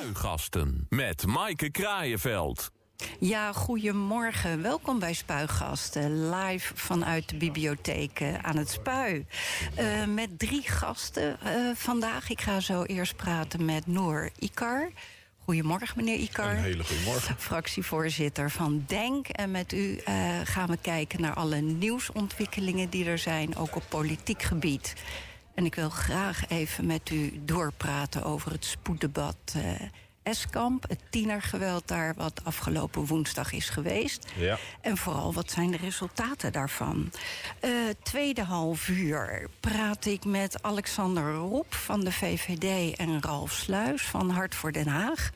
Spuigasten met Maaike Kraaienveld. Ja, goedemorgen. Welkom bij Spuigasten. Live vanuit de bibliotheek eh, aan het Spui. Uh, met drie gasten uh, vandaag. Ik ga zo eerst praten met Noor Ikar. Goedemorgen, meneer Ikar. Een hele goedemorgen. Fractievoorzitter van DENK. En met u uh, gaan we kijken naar alle nieuwsontwikkelingen die er zijn, ook op politiek gebied. En ik wil graag even met u doorpraten over het spoeddebat. Eskamp, het tienergeweld daar wat afgelopen woensdag is geweest. Ja. En vooral, wat zijn de resultaten daarvan? Uh, tweede half uur praat ik met Alexander Rob van de VVD... en Ralf Sluis van Hart voor Den Haag.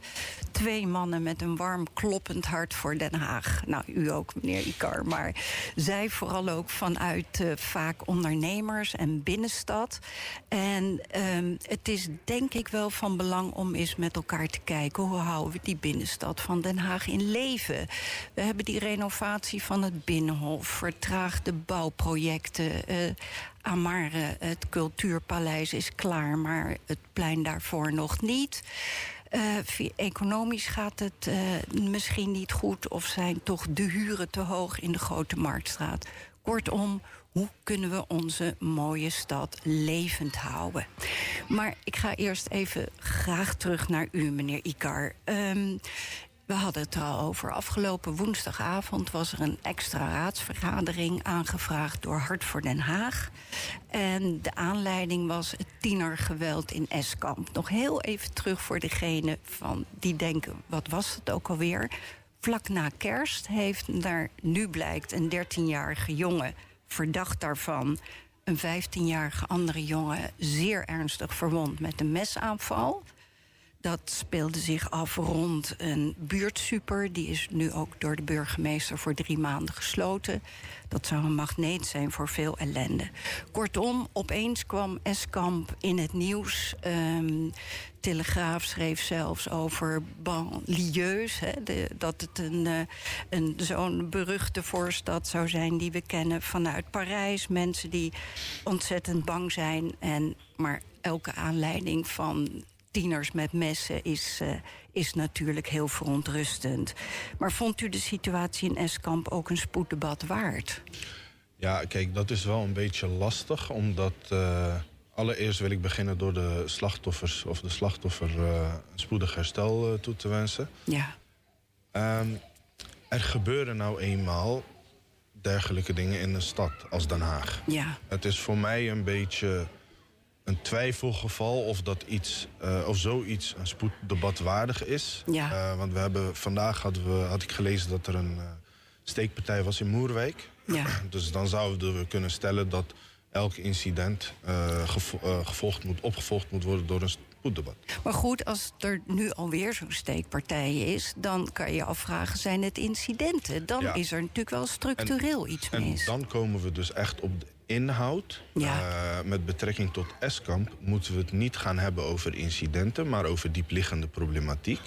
Twee mannen met een warm kloppend hart voor Den Haag. Nou, u ook, meneer Ikar. Maar zij vooral ook vanuit uh, vaak ondernemers en binnenstad. En uh, het is denk ik wel van belang om eens met elkaar te kijken... hoe houden we die binnenstad van Den Haag in leven? We hebben die renovatie van het Binnenhof... vertraagde bouwprojecten... Uh, Amare, het Cultuurpaleis is klaar, maar het plein daarvoor nog niet. Uh, economisch gaat het uh, misschien niet goed of zijn toch de huren te hoog in de Grote Marktstraat. Kortom, hoe kunnen we onze mooie stad levend houden? Maar ik ga eerst even graag terug naar u, meneer Ikar. Um, we hadden het er al over. Afgelopen woensdagavond was er een extra raadsvergadering aangevraagd door Hart voor Den Haag. En de aanleiding was het tienergeweld in Eskamp. Nog heel even terug voor degene van die denken: wat was het ook alweer? Vlak na kerst heeft daar nu blijkt een 13-jarige jongen verdacht daarvan een 15-jarige andere jongen zeer ernstig verwond met een mesaanval. Dat speelde zich af rond een buurtsuper. Die is nu ook door de burgemeester voor drie maanden gesloten. Dat zou een magneet zijn voor veel ellende. Kortom, opeens kwam Eskamp in het nieuws. Um, Telegraaf schreef zelfs over banlieues. Dat het een, uh, een, zo'n beruchte voorstad zou zijn die we kennen vanuit Parijs. Mensen die ontzettend bang zijn. En, maar elke aanleiding van tieners met messen is, uh, is natuurlijk heel verontrustend. Maar vond u de situatie in Eskamp ook een spoeddebat waard? Ja, kijk, dat is wel een beetje lastig, omdat. Uh, allereerst wil ik beginnen door de slachtoffers of de slachtoffer uh, spoedig herstel toe te wensen. Ja. Um, er gebeuren nou eenmaal dergelijke dingen in een stad als Den Haag. Ja. Het is voor mij een beetje een twijfelgeval of, dat iets, uh, of zoiets een spoeddebat waardig is. Ja. Uh, want we hebben, vandaag hadden we, had ik gelezen dat er een uh, steekpartij was in Moerwijk. Ja. dus dan zouden we kunnen stellen dat elk incident gevo gevolgd moet, opgevolgd moet worden door een spoeddebat. Maar goed, als er nu alweer zo'n steekpartij is, dan kan je je afvragen: zijn het incidenten? Dan Ja. is er natuurlijk wel structureel en, iets en mis. dan komen we dus echt op de inhoud. Ja. Uh, met betrekking tot Eskamp moeten we het niet gaan hebben over incidenten, maar over diepliggende problematiek.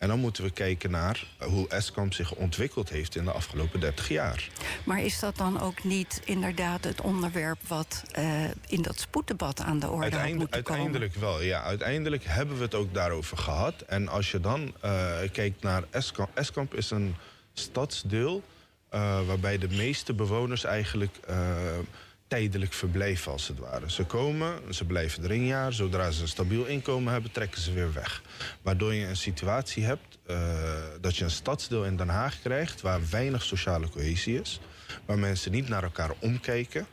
En dan moeten we kijken naar hoe Eskamp zich ontwikkeld heeft in de afgelopen 30 jaar. Maar is dat dan ook niet inderdaad het onderwerp wat uh, in dat spoeddebat aan de orde had Uiteinde, moeten uiteindelijk komen? wel, ja. Uiteindelijk hebben we het ook daarover gehad. En als je dan uh, kijkt naar Eskamp. Eskamp is een stadsdeel uh, waarbij de meeste bewoners eigenlijk tijdelijk verblijven als het ware. Ze komen, ze blijven er een jaar. Zodra ze een stabiel inkomen hebben, trekken ze weer weg. Waardoor je een situatie hebt uh, dat je een stadsdeel in Den Haag krijgt... waar weinig sociale cohesie is. Waar mensen niet naar elkaar omkijken.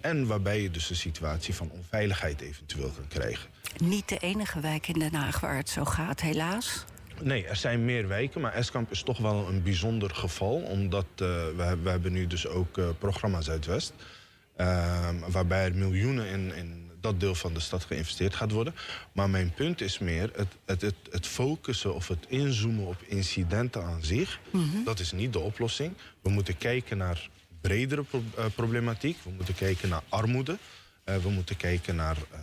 En waarbij je dus een situatie van onveiligheid eventueel kan krijgen. Niet de enige wijk in Den Haag waar het zo gaat, helaas. Nee, er zijn meer wijken, maar Eskamp is toch wel een bijzonder geval. Omdat uh, we, we hebben nu dus ook uh, programma Zuidwest... Uh, waarbij er miljoenen in, in dat deel van de stad geïnvesteerd gaat worden. Maar mijn punt is meer het, het, het, het focussen of het inzoomen op incidenten aan zich. Mm -hmm. Dat is niet de oplossing. We moeten kijken naar bredere pro uh, problematiek. We moeten kijken naar armoede. Uh, we moeten kijken naar uh,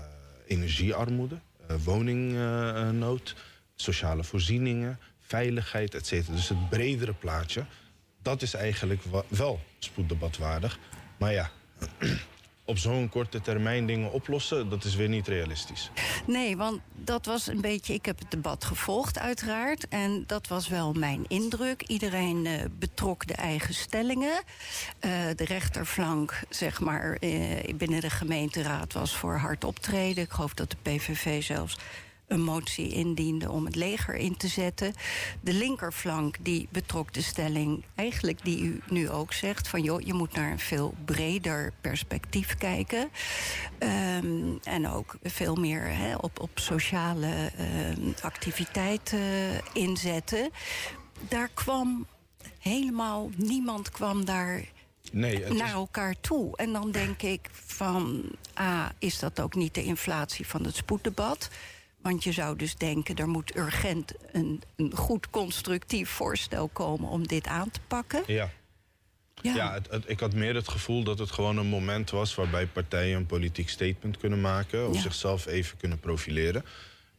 energiearmoede, woningnood, sociale voorzieningen, veiligheid, et cetera. Dus het bredere plaatje, dat is eigenlijk wel spoeddebatwaardig. Maar ja, op zo'n korte termijn dingen oplossen, dat is weer niet realistisch. Nee, want dat was een beetje. Ik heb het debat gevolgd, uiteraard. En dat was wel mijn indruk. Iedereen uh, betrok de eigen stellingen. Uh, de rechterflank, zeg maar, uh, binnen de gemeenteraad was voor hard optreden. Ik geloof dat de PVV zelfs een motie indiende om het leger in te zetten. De linkerflank die betrok de stelling, eigenlijk die u nu ook zegt, van joh, je moet naar een veel breder perspectief kijken. Um, en ook veel meer he, op, op sociale um, activiteiten inzetten. Daar kwam helemaal niemand kwam daar nee, naar elkaar toe. En dan denk ik van, ah, is dat ook niet de inflatie van het spoeddebat? Want je zou dus denken, er moet urgent een, een goed constructief voorstel komen om dit aan te pakken. Ja. Ja, ja het, ik had meer het gevoel dat het gewoon een moment was waarbij partijen een politiek statement kunnen maken. Of zichzelf even kunnen profileren.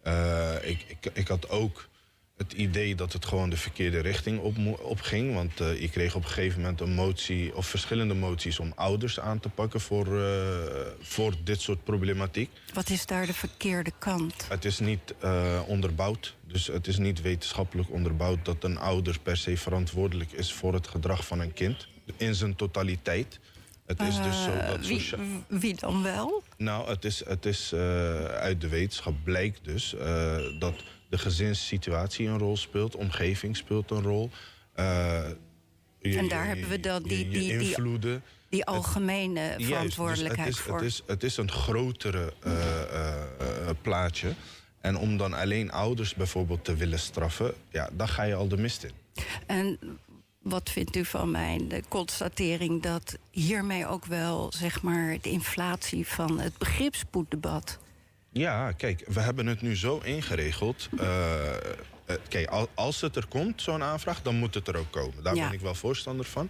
Uh, ik, ik, ik had ook het idee dat het gewoon de verkeerde richting op, op ging. Want uh, je kreeg op een gegeven moment een motie, of verschillende moties om ouders aan te pakken voor, uh, voor dit soort problematiek. Wat is daar de verkeerde kant? Het is niet uh, onderbouwd. Dus het is niet wetenschappelijk onderbouwd dat een ouder per se verantwoordelijk is voor het gedrag van een kind. In zijn totaliteit. Het is dus zo dat wie, wie, dan wel? Nou, het is, het is uit de wetenschap blijkt dus dat de gezinssituatie een rol speelt, omgeving speelt een rol. Uh, en daar hebben we dan die, die, die, invloeden. Die algemene verantwoordelijkheid het is, voor. Het is, het is een grotere uh, uh, plaatje. En om dan alleen ouders bijvoorbeeld te willen straffen, ja, dan ga je al de mist in. En wat vindt u van mijn de constatering dat hiermee ook wel zeg maar, de inflatie van het begripspoeddebat ja, kijk, we hebben het nu zo ingeregeld. Uh, kijk, als het er komt, zo'n aanvraag, dan moet het er ook komen. Daar ben ik wel voorstander van.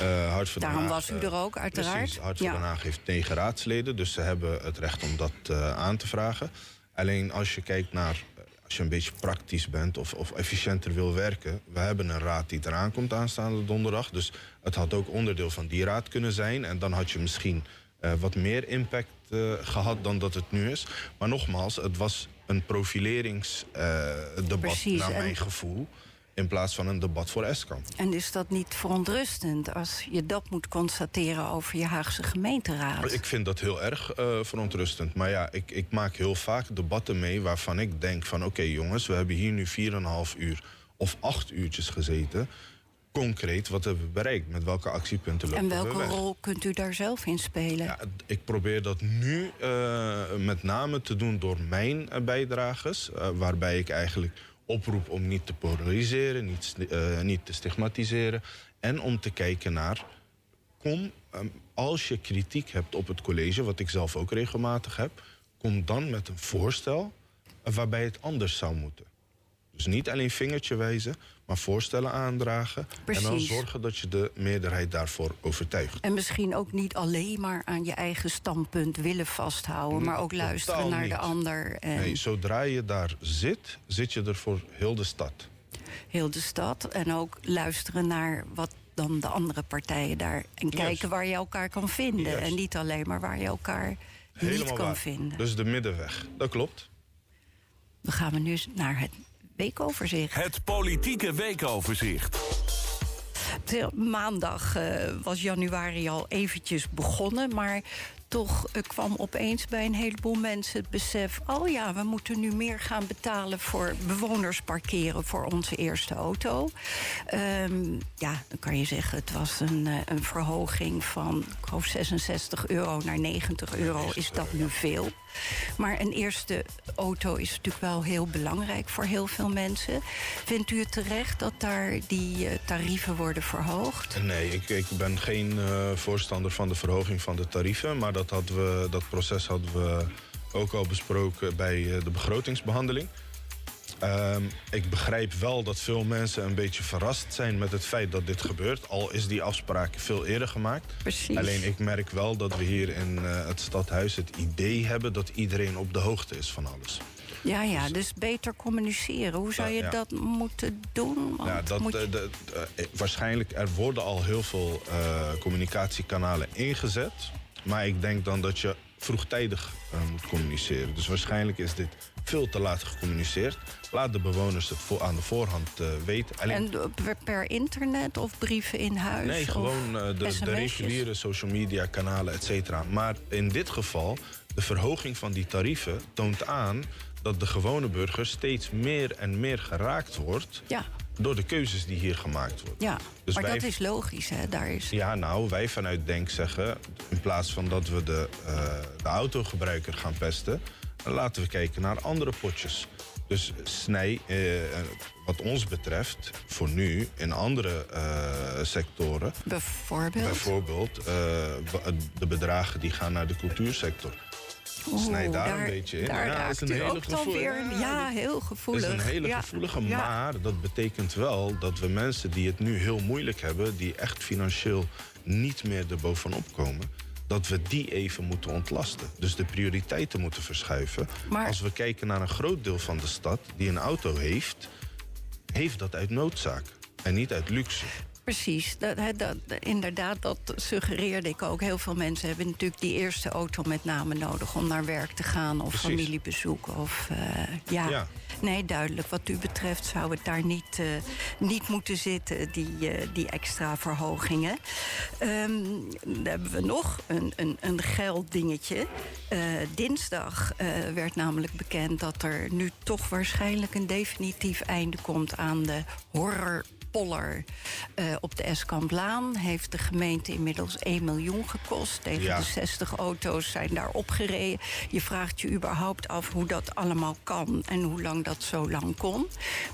Uh, Hart van Daarom was u er ook, uiteraard. Precies, Hart van ja. Den Haag heeft negen raadsleden... dus ze hebben het recht om dat uh, aan te vragen. Alleen als je kijkt naar... als je een beetje praktisch bent of, of efficiënter wil werken... we hebben een raad die eraan komt aanstaande donderdag... dus het had ook onderdeel van die raad kunnen zijn... en dan had je misschien uh, wat meer impact gehad dan dat het nu is. Maar nogmaals, het was een profileringsdebat uh, naar mijn gevoel in plaats van een debat voor Eskamp. En is dat niet verontrustend als je dat moet constateren over je Haagse gemeenteraad? Ik vind dat heel erg uh, verontrustend. Maar ja, ik, ik, maak heel vaak debatten mee waarvan ik denk van... oké okay, jongens, we hebben hier nu 4,5 uur of 8 uurtjes gezeten concreet wat hebben we bereikt? Met welke actiepunten lopen we En welke rol kunt u daar zelf in spelen? Ja, ik probeer dat nu uh, met name te doen door mijn uh, bijdrages. Uh, waarbij ik eigenlijk oproep om niet te polariseren, niet, niet te stigmatiseren. En om te kijken naar, kom, um, als je kritiek hebt op het college... wat ik zelf ook regelmatig heb... kom dan met een voorstel waarbij het anders zou moeten. Dus niet alleen vingertje wijzen, maar voorstellen aandragen. Precies. En dan zorgen dat je de meerderheid daarvoor overtuigt. En misschien ook niet alleen maar aan je eigen standpunt willen vasthouden, maar ook luisteren naar de ander. En... Nee, zodra je daar zit, zit je er voor heel de stad. Heel de stad. En ook luisteren naar wat dan de andere partijen daar. En kijken waar je elkaar kan vinden. En niet alleen maar waar je elkaar niet kan vinden. Dus de middenweg, dat klopt. Dan gaan we nu naar het weekoverzicht. Het politieke weekoverzicht. Maandag uh, was januari al eventjes begonnen, maar toch uh, kwam opeens bij een heleboel mensen het besef... oh ja, we moeten nu meer gaan betalen voor bewoners parkeren... voor onze eerste auto. Um, ja, dan kan je zeggen, het was een, uh, een verhoging van... ik geloof 66 euro naar 90 euro. Is dat nu veel? Maar een eerste auto is natuurlijk wel heel belangrijk voor heel veel mensen. Vindt u het terecht dat daar die uh, tarieven worden verhoogd? Nee, ik, ik ben geen uh, voorstander van de verhoging van de tarieven. Maar dat, hadden we, dat proces hadden we ook al besproken bij uh, de begrotingsbehandeling. Um, ik begrijp wel dat veel mensen een beetje verrast zijn met het feit dat dit gebeurt. Al is die afspraak veel eerder gemaakt. Precies. Alleen ik merk wel dat we hier in uh, het stadhuis het idee hebben dat iedereen op de hoogte is van alles. Ja, ja, dus, dus beter communiceren. Hoe zou je ja. dat moeten doen? Want ja, dat, je... de, de, uh, waarschijnlijk er worden al heel veel uh, communicatiekanalen ingezet. Maar ik denk dan dat je vroegtijdig uh, moet communiceren. Dus waarschijnlijk is dit veel te laat gecommuniceerd. Laat de bewoners het voor, aan de voorhand uh, weten. Alleen... En per internet of brieven in huis? Nee, gewoon uh, de, de, reguliere social media kanalen, et cetera. Maar in dit geval, de verhoging van die tarieven toont aan dat de gewone burger steeds meer en meer geraakt wordt. Ja door de keuzes die hier gemaakt worden. Ja, dus maar dat is logisch, hè? Daar is... Ja, nou, wij vanuit Denk zeggen... in plaats van dat we de, uh, de autogebruiker gaan pesten... laten we kijken naar andere potjes. Dus snij, eh, wat ons betreft, voor nu, in andere uh, sectoren... Bijvoorbeeld? Bijvoorbeeld de bedragen die gaan naar de cultuursector Snij daar, een beetje in. Daar ja, is een hele ook weer. Ja, heel gevoelig. Het is een hele gevoelige, maar dat betekent wel dat we mensen die het nu heel moeilijk hebben, die echt financieel niet meer erbovenop komen, dat we die even moeten ontlasten. Dus de prioriteiten moeten verschuiven. Maar... Als we kijken naar een groot deel van de stad die een auto heeft, heeft dat uit noodzaak en niet uit luxe. Precies, dat, dat, inderdaad, dat suggereerde ik ook. Heel veel mensen hebben natuurlijk die eerste auto met name nodig... om naar werk te gaan of familiebezoek. Of, uh, ja. nee, duidelijk. Wat u betreft zou het daar niet, uh, niet moeten zitten, die, uh, die extra verhogingen. Um, dan hebben we nog een, een, een gelddingetje. dinsdag werd namelijk bekend dat er nu toch waarschijnlijk... een definitief einde komt aan de horror Poller uh, op de Eskamplaan. Heeft de gemeente inmiddels 1 miljoen gekost. Tegen de 60 auto's zijn daar opgereden. Je vraagt je überhaupt af hoe dat allemaal kan en hoe lang dat zo lang kon.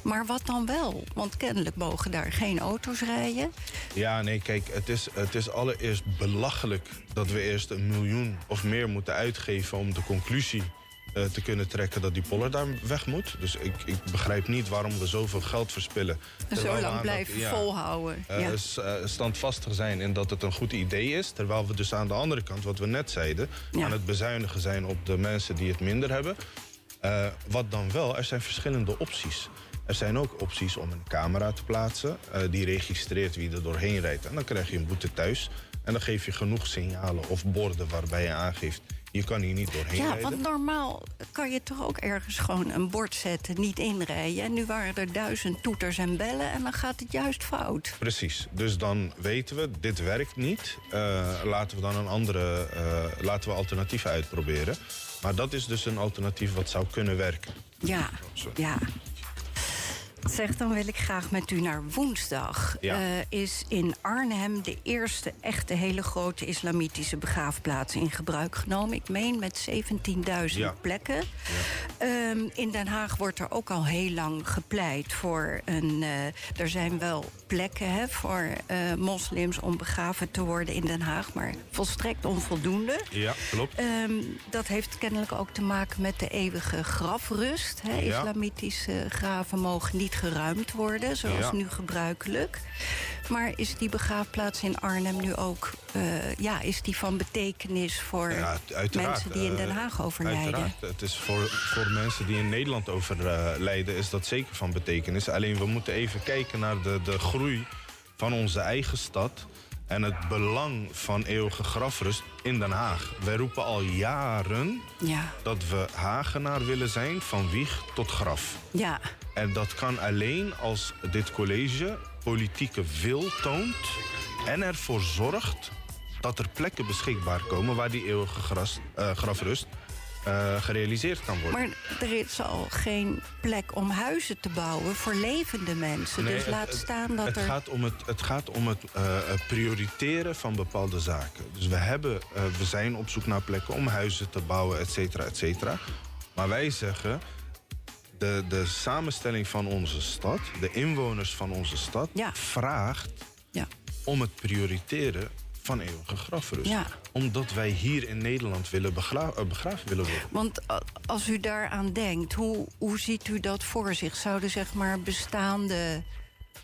Maar wat dan wel? Want kennelijk mogen daar geen auto's rijden. Ja, nee, kijk, het is, het is allereerst belachelijk dat we eerst een miljoen of meer moeten uitgeven om de conclusie te kunnen trekken dat die poller daar weg moet. Dus ik, ik begrijp niet waarom we zoveel geld verspillen. Zo lang blijven volhouden. Uh, ja. standvastig zijn in dat het een goed idee is. Terwijl we dus aan de andere kant, wat we net zeiden... aan het bezuinigen zijn op de mensen die het minder hebben. Uh, wat dan wel, er zijn verschillende opties. Er zijn ook opties om een camera te plaatsen. Uh, die registreert wie er doorheen rijdt. En dan krijg je een boete thuis. En dan geef je genoeg signalen of borden waarbij je aangeeft je kan hier niet doorheen ja, rijden. want normaal kan je toch ook ergens gewoon een bord zetten, niet inrijden. En nu waren er duizend toeters en bellen en dan gaat het juist fout. Precies, dus dan weten we, dit werkt niet. Uh, laten we dan een andere, uh, laten we alternatieven uitproberen. Maar dat is dus een alternatief wat zou kunnen werken. Ja, ja. Zeg, dan wil ik graag met u naar woensdag. Ja. Uh, is in Arnhem de eerste echte hele grote islamitische begraafplaats in gebruik genomen. Ik meen met 17.000 ja. plekken. Ja. Um, in Den Haag wordt er ook al heel lang gepleit voor een. Uh, er zijn wel plekken hè, voor uh, moslims om begraven te worden in Den Haag, maar volstrekt onvoldoende. Ja, klopt. Um, dat heeft kennelijk ook te maken met de eeuwige grafrust. Hè. Islamitische graven mogen niet geruimd worden, zoals nu gebruikelijk. Maar is die begraafplaats in Arnhem nu ook uh, ja, is die van betekenis voor ja, mensen die in Den eh, Haag overlijden? Uiteraard. Het is voor, voor mensen die in Nederland overlijden, is dat zeker van betekenis. Alleen we moeten even kijken naar de, de groei van onze eigen stad en het belang van eeuwige grafrust in Den Haag. Wij roepen al jaren ja. dat we Hagenaar willen zijn van wieg tot graf. Ja. En dat kan alleen als dit college politieke wil toont en ervoor zorgt dat er plekken beschikbaar komen waar die eeuwige gras, uh, grafrust uh, gerealiseerd kan worden. Maar er is al geen plek om huizen te bouwen voor levende mensen. Nee, dus laat staan dat het er... Gaat om het, het gaat om het uh, prioriteren van bepaalde zaken. Dus we, hebben, uh, we zijn op zoek naar plekken om huizen te bouwen, et cetera, et cetera. Maar wij zeggen, de, de samenstelling van onze stad, de inwoners van onze stad, ja. vraagt ja. om het prioriteren van eeuwige grafrust. Ja. Omdat wij hier in Nederland willen begra uh, begraven willen worden. Want uh, als u daaraan denkt, hoe, hoe ziet u dat voor zich? Zouden zeg maar bestaande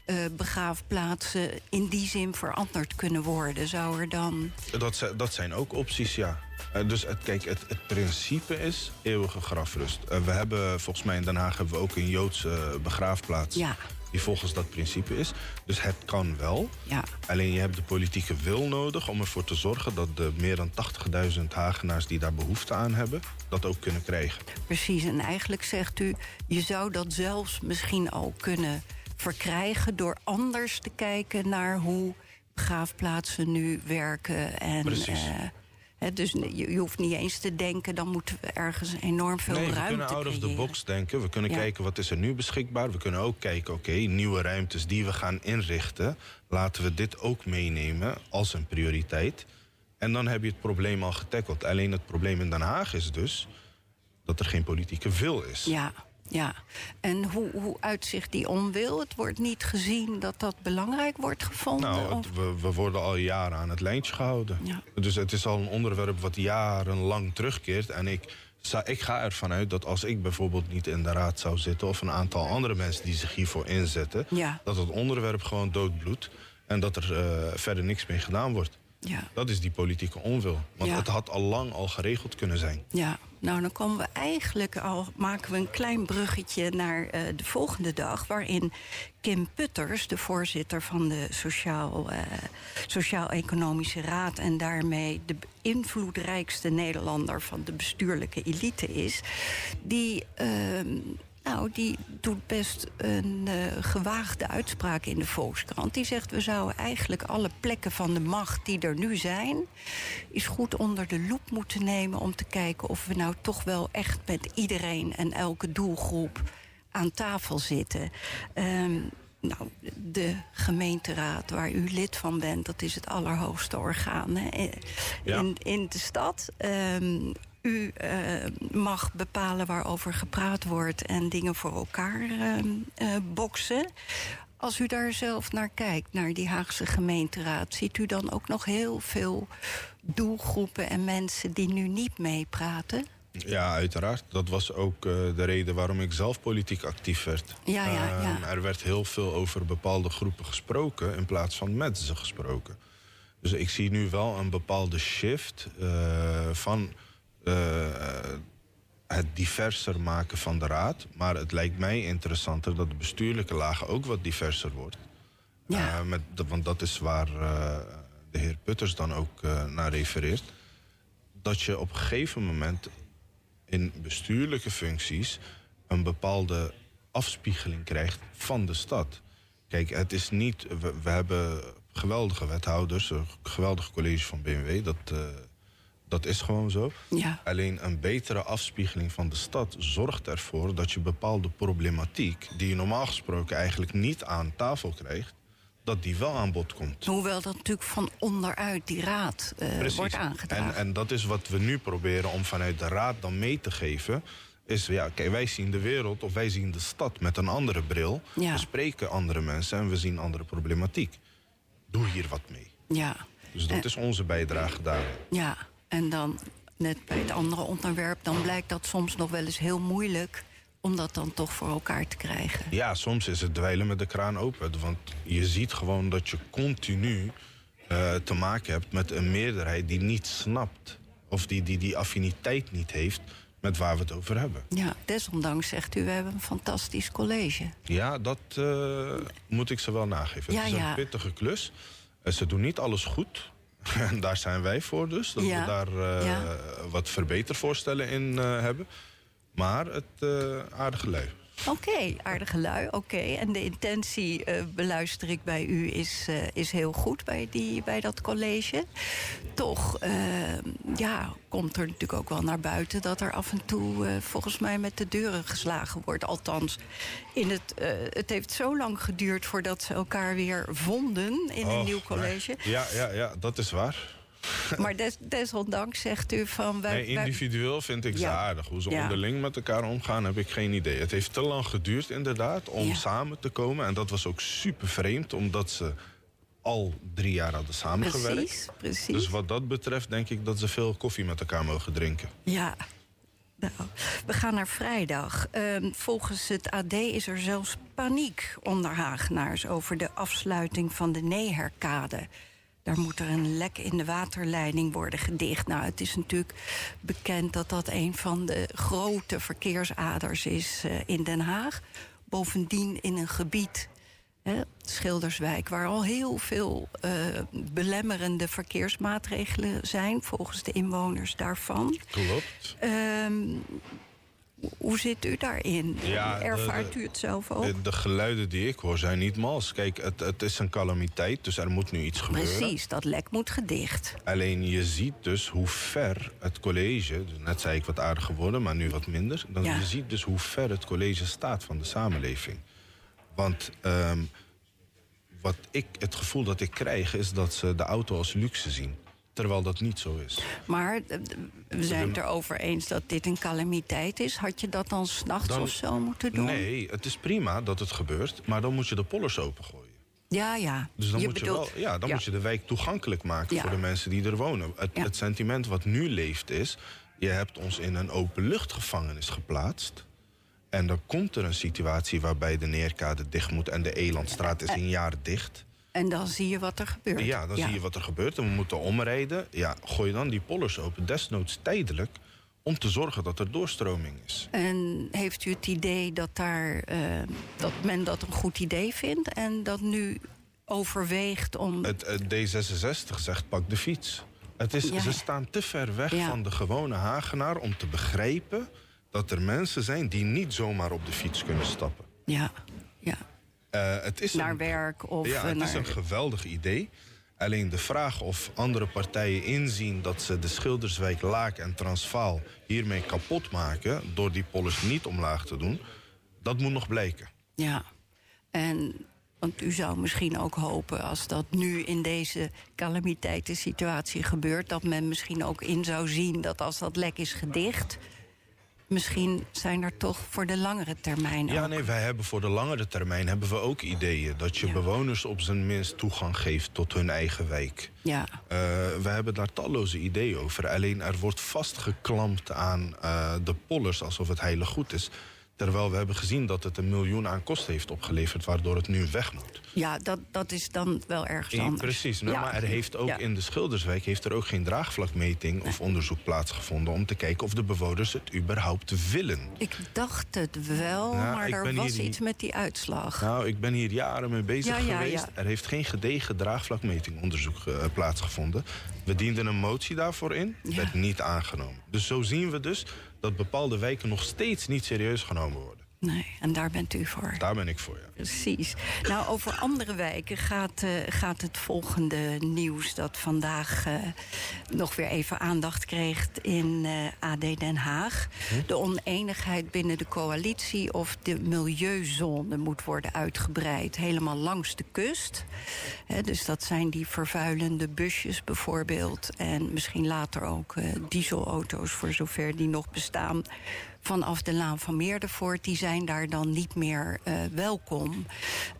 uh, begraafplaatsen in die zin veranderd kunnen worden? Zou er dan... Dat, dat zijn ook opties, ja. Uh, dus het, kijk, het, het, principe is eeuwige grafrust. Uh, we hebben volgens mij in Den Haag hebben we ook een Joodse begraafplaats. Ja. Die volgens dat principe is. Dus het kan wel. Ja. Alleen je hebt de politieke wil nodig om ervoor te zorgen dat de meer dan 80.000 Hagenaars die daar behoefte aan hebben, dat ook kunnen krijgen. Precies, en eigenlijk zegt u, je zou dat zelfs misschien ook kunnen verkrijgen door anders te kijken naar hoe begraafplaatsen nu werken. En, Precies. eh, dus je, je hoeft niet eens te denken, dan moeten we ergens enorm veel nee, we ruimte kunnen out of the creëren. box denken. We kunnen Ja. kijken wat is er nu beschikbaar. We kunnen ook kijken, oké, nieuwe ruimtes die we gaan inrichten. Laten we dit ook meenemen als een prioriteit. En dan heb je het probleem al getackeld. Alleen het probleem in Den Haag is dus dat er geen politieke wil is. Ja, ja. En hoe, hoe uitzicht die onwil? Het wordt niet gezien dat dat belangrijk wordt gevonden? Nou, het- we, we worden al jaren aan het lijntje gehouden. Ja. Dus het is al een onderwerp wat jarenlang terugkeert. En ik, ik ga ervan uit dat als ik bijvoorbeeld niet in de raad zou zitten... of een aantal andere mensen die zich hiervoor inzetten... Ja. dat het onderwerp gewoon doodbloedt... en dat er eh, verder niks mee gedaan wordt. ja. Dat is die politieke onwil. Want Ja. het had al lang al geregeld kunnen zijn. Ja, nou dan komen we eigenlijk al, maken we een klein bruggetje naar eh, de volgende dag, waarin Kim Putters, de voorzitter van de Sociaal, eh, Sociaal-Economische Raad en daarmee de invloedrijkste Nederlander van de bestuurlijke elite is, die. ehm, nou, die doet best een eh, gewaagde uitspraak in de Volkskrant. Die zegt, we zouden eigenlijk alle plekken van de macht die er nu zijn... is goed onder de loep moeten nemen om te kijken... of we nou toch wel echt met iedereen en elke doelgroep aan tafel zitten. Ehm, nou, de gemeenteraad waar u lid van bent... dat is het allerhoogste orgaan hè, in, Ja. in de stad... Ehm, u eh, mag bepalen waarover gepraat wordt en dingen voor elkaar ehm, eh, boksen. Als u daar zelf naar kijkt, naar die Haagse gemeenteraad, ziet u dan ook nog heel veel doelgroepen en mensen die nu niet meepraten? Ja, uiteraard. Dat was ook eh, de reden waarom ik zelf politiek actief werd. Ja, ja, ja. Ehm, er werd heel veel over bepaalde groepen gesproken in plaats van met ze gesproken. Dus ik zie nu wel een bepaalde shift van het diverser maken van de raad. Maar het lijkt mij interessanter dat de bestuurlijke laag ook wat diverser wordt. Ja. Eh, met, want dat is waar eh, de heer Putters dan ook eh, naar refereert. Dat je op een gegeven moment in bestuurlijke functies een bepaalde afspiegeling krijgt van de stad. Kijk, het is niet. We, we hebben geweldige wethouders, een geweldig college van BMW. Dat, eh, dat is gewoon zo. Ja. Alleen een betere afspiegeling van de stad zorgt ervoor dat je bepaalde problematiek, die je normaal gesproken eigenlijk niet aan tafel krijgt, dat die wel aan bod komt. Hoewel dat natuurlijk van onderuit die raad eh, wordt aangedragen. En, en dat is wat we nu proberen om vanuit de raad dan mee te geven. Is ja, kijk, wij zien de wereld of wij zien de stad met een andere bril. Ja. We spreken andere mensen en we zien andere problematiek. Doe hier wat mee. ja. Dus dat En- is onze bijdrage daarin. Ja, en dan net bij het andere onderwerp, dan blijkt dat soms nog wel eens heel moeilijk om dat dan toch voor elkaar te krijgen. Ja, soms is het dweilen met de kraan open. Want je ziet gewoon dat je continu eh, te maken hebt met een meerderheid die niet snapt. Of die, die die affiniteit niet heeft met waar we het over hebben. Ja, desondanks zegt u, we hebben een fantastisch college. Ja, dat eh, moet ik ze wel nageven. Ja, het is ja. een pittige klus. Eh, ze doen niet alles goed. En daar zijn wij voor dus. Dat Ja, we daar eh, ja. wat verbetervoorstellen in eh, hebben. Maar het eh aardige lui. Oké, aardige lui, oké. En de intentie, eh, beluister ik bij u, is, eh, is heel goed bij, die, bij dat college. Toch, eh, ja, komt er natuurlijk ook wel naar buiten... dat er af en toe volgens mij met de deuren geslagen wordt. Althans, in het, het heeft zo lang geduurd voordat ze elkaar weer vonden... in een Och, nieuw college. Ja, ja, ja, dat is waar. Maar des, desondanks zegt u van... Wij, Nee, individueel vind ik ze aardig. Hoe ze Ja. onderling met elkaar omgaan, heb ik geen idee. Het heeft te lang geduurd inderdaad om Ja. samen te komen. En dat was ook super vreemd, omdat ze al drie jaar hadden samengewerkt. precies, precies. Dus wat dat betreft denk ik dat ze veel koffie met elkaar mogen drinken. Ja. Nou, we gaan naar vrijdag. Ehm, volgens het AD is er zelfs paniek onder Hagenaars over de afsluiting van de Neherkade. Daar moet er een lek in de waterleiding worden gedicht. Nou, het is natuurlijk bekend dat dat een van de grote verkeersaders is eh, in Den Haag. Bovendien in een gebied hè, Schilderswijk, waar al heel veel uh, belemmerende verkeersmaatregelen zijn, volgens de inwoners daarvan. Klopt. Um, hoe zit u daarin? Ja, Ervaart u het zelf ook? De, de, geluiden die ik hoor zijn niet mals. Kijk, het, het, is een calamiteit, dus er moet nu iets gebeuren. Precies, dat lek moet gedicht. Alleen je ziet dus hoe ver het college... Dus net zei ik wat aardig geworden, maar nu wat minder. Dan Je ziet dus hoe ver het college staat van de samenleving. Want um, wat ik, het gevoel dat ik krijg... is dat ze de auto als luxe zien. Terwijl dat niet zo is. Maar eh, we zijn het erover eens dat dit een calamiteit is. Had je dat dan s'nachts of zo moeten doen? Nee, het is prima dat het gebeurt. Maar dan moet je de pollers opengooien. Ja, ja. Dus dan, moet, je wel, ja, dan moet je de wijk toegankelijk maken voor de mensen die er wonen. Het, het sentiment wat nu leeft is... je hebt ons in een openluchtgevangenis geplaatst... En dan komt er een situatie waarbij de Neerkade dicht moet... en de Elandstraat is een jaar dicht. En dan zie je wat er gebeurt. Ja, dan zie je wat er gebeurt. En we moeten omrijden. Ja, gooi dan die pollers open, desnoods tijdelijk... om te zorgen dat er doorstroming is. En heeft u het idee dat, daar, uh, dat men dat een goed idee vindt... en dat nu overweegt om... Het, het D66 zegt pak de fiets. Het is, Ze staan te ver weg van de gewone Hagenaar om te begrijpen dat er mensen zijn die niet zomaar op de fiets kunnen stappen. Ja, ja. Uh, het is naar werk of Ja, het is een geweldig idee. Alleen de vraag of andere partijen inzien dat ze de Schilderswijk, Laak en Transvaal hiermee kapot maken door die polis niet omlaag te doen, dat moet nog blijken. Ja, en want u zou misschien ook hopen, als dat nu in deze calamiteitensituatie gebeurt, dat men misschien ook in zou zien dat als dat lek is gedicht, misschien zijn er toch voor de langere termijn Ja, nee, wij hebben voor de langere termijn hebben we ook ideeën. Dat je bewoners op zijn minst toegang geeft tot hun eigen wijk. Ja. Uh, we hebben daar talloze ideeën over. Alleen er wordt vastgeklampt aan uh, de pollers alsof het heilig goed is. Terwijl we hebben gezien dat het een miljoen aan kosten heeft opgeleverd... waardoor het nu weg moet. Ja, dat, dat is dan wel ergens anders. Precies, maar er heeft ook in de Schilderswijk... heeft er ook geen draagvlakmeting of onderzoek plaatsgevonden... om te kijken of de bewoners het überhaupt willen. Ik dacht het wel, maar er was iets met die uitslag. Nou, ik ben hier jaren mee bezig geweest. Er heeft geen gedegen draagvlakmetingonderzoek uh, plaatsgevonden. We dienden een motie daarvoor in, werd niet aangenomen. Dus zo zien we dus dat bepaalde wijken nog steeds niet serieus genomen worden. Nee, en daar bent u voor. Daar ben ik voor, ja. Precies. Nou, over andere wijken gaat, uh, gaat het volgende nieuws... dat vandaag uh, nog weer even aandacht kreeg in uh, eh, AD Den Haag. Hm? De oneenigheid binnen de coalitie of de milieuzone moet worden uitgebreid. Helemaal langs de kust. dus dat zijn die vervuilende busjes bijvoorbeeld. En misschien later ook dieselauto's, voor zover die nog bestaan vanaf de Laan van Meerdervoort... die zijn daar dan niet meer uh, welkom.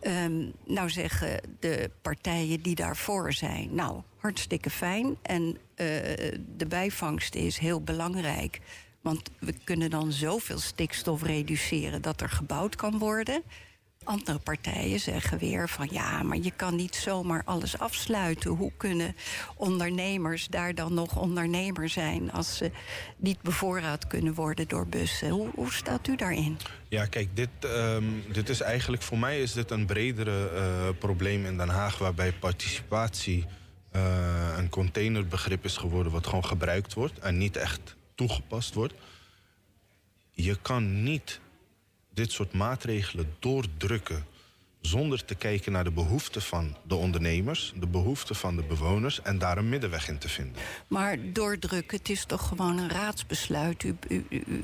Um, nou zeggen de partijen die daarvoor zijn... nou, hartstikke fijn en uh, de bijvangst is heel belangrijk... Want we kunnen dan zoveel stikstof reduceren dat er gebouwd kan worden. Andere partijen zeggen weer van ja, maar je kan niet zomaar alles afsluiten. Hoe kunnen ondernemers daar dan nog ondernemer zijn als ze niet bevoorraad kunnen worden door bussen? Hoe, hoe staat u daarin? Ja, kijk, dit, um, dit is eigenlijk voor mij is dit een bredere uh, probleem in Den Haag waarbij participatie uh, een containerbegrip is geworden wat gewoon gebruikt wordt en niet echt toegepast wordt. Je kan niet dit soort maatregelen doordrukken zonder te kijken naar de behoeften van de ondernemers, de behoeften van de bewoners en daar een middenweg in te vinden. Maar doordrukken, het is toch gewoon een raadsbesluit. U, u, u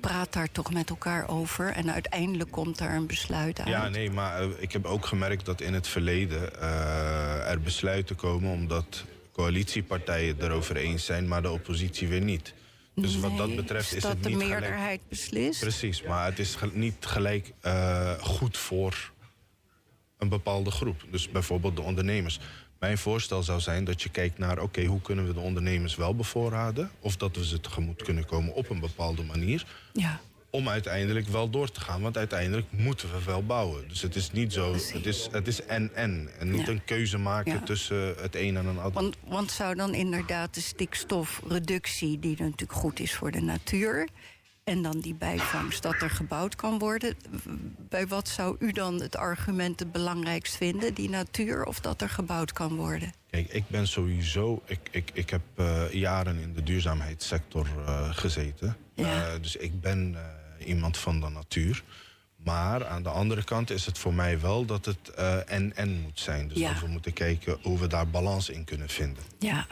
praat daar toch met elkaar over en uiteindelijk komt daar een besluit uit. Ja, nee, maar uh, ik heb ook gemerkt dat in het verleden uh, er besluiten komen omdat coalitiepartijen erover eens zijn, maar de oppositie weer niet. Dus wat dat betreft is, is het niet de meerderheid beslist? Precies, maar het is niet gelijk uh, goed voor een bepaalde groep. Dus bijvoorbeeld de ondernemers. Mijn voorstel zou zijn dat je kijkt naar... oké, hoe kunnen we de ondernemers wel bevoorraden... of dat we ze tegemoet kunnen komen op een bepaalde manier... Ja om uiteindelijk wel door te gaan. Want uiteindelijk moeten we wel bouwen. Dus het is niet zo. Het is, het is en-en. En niet een keuze maken tussen het een en een ander. Want, want zou dan inderdaad de stikstofreductie, die natuurlijk goed is voor de natuur. En dan die bijvangst dat er gebouwd kan worden. Bij wat zou u dan het argument het belangrijkst vinden? Die natuur of dat er gebouwd kan worden? Kijk, ik ben sowieso. Ik, ik, ik heb uh, jaren in de duurzaamheidssector uh, gezeten. Ja. Uh, dus ik ben iemand van de natuur. Maar aan de andere kant is het voor mij wel dat het en-en moet zijn. Dus Ja. dat we moeten kijken hoe we daar balans in kunnen vinden. Ja,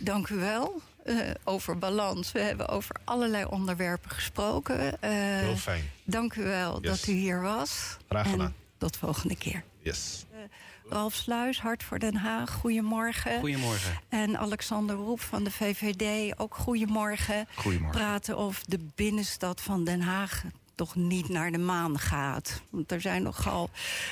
dank u wel. Eh, over balans. We hebben over allerlei onderwerpen gesproken. Eh, Heel fijn. Dank u wel Yes. dat u hier was. Graag gedaan. En tot volgende keer. Yes. Ralf Sluis, Hart voor Den Haag, goedemorgen. Goedemorgen. En Alexander Roep van de VVD, ook goedemorgen. Goedemorgen. Praten of de binnenstad van Den Haag toch niet naar de maan gaat. Want er zijn nogal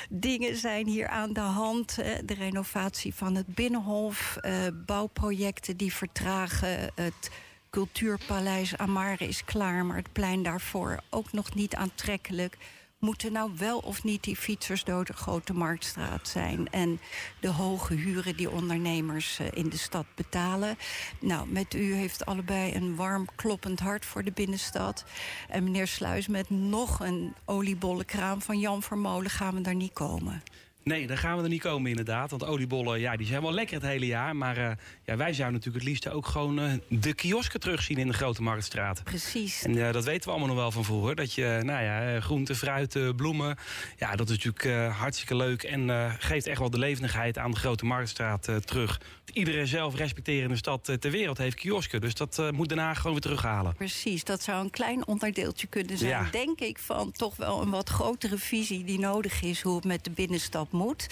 dingen zijn hier aan de hand. De renovatie van het Binnenhof, eh, bouwprojecten die vertragen... het Cultuurpaleis Amare is klaar, maar het plein daarvoor ook nog niet aantrekkelijk moeten nou wel of niet die fietsers door de Grote Marktstraat zijn... en de hoge huren die ondernemers eh, in de stad betalen. Nou, met u heeft allebei een warm kloppend hart voor de binnenstad. En meneer Sluis, met nog een oliebollenkraam van Jan Vermolen... gaan we daar niet komen. Nee, daar gaan we er niet komen inderdaad. Want oliebollen, ja, die zijn wel lekker het hele jaar. Maar eh, ja, wij zouden natuurlijk het liefst ook gewoon eh, de kiosken terugzien in de Grote Marktstraat. Precies. En eh, dat weten we allemaal nog wel van vroeger. Dat je, nou ja, groenten, fruiten, bloemen. Ja, dat is natuurlijk hartstikke leuk. En geeft echt wel de levendigheid aan de Grote Marktstraat terug. Iedere zelf respecterende stad ter wereld heeft kiosken. Dus dat moet Haag gewoon weer terughalen. Precies, dat zou een klein onderdeeltje kunnen zijn, Ja. denk ik, van toch wel een wat grotere visie die nodig is hoe het met de binnenstad moet.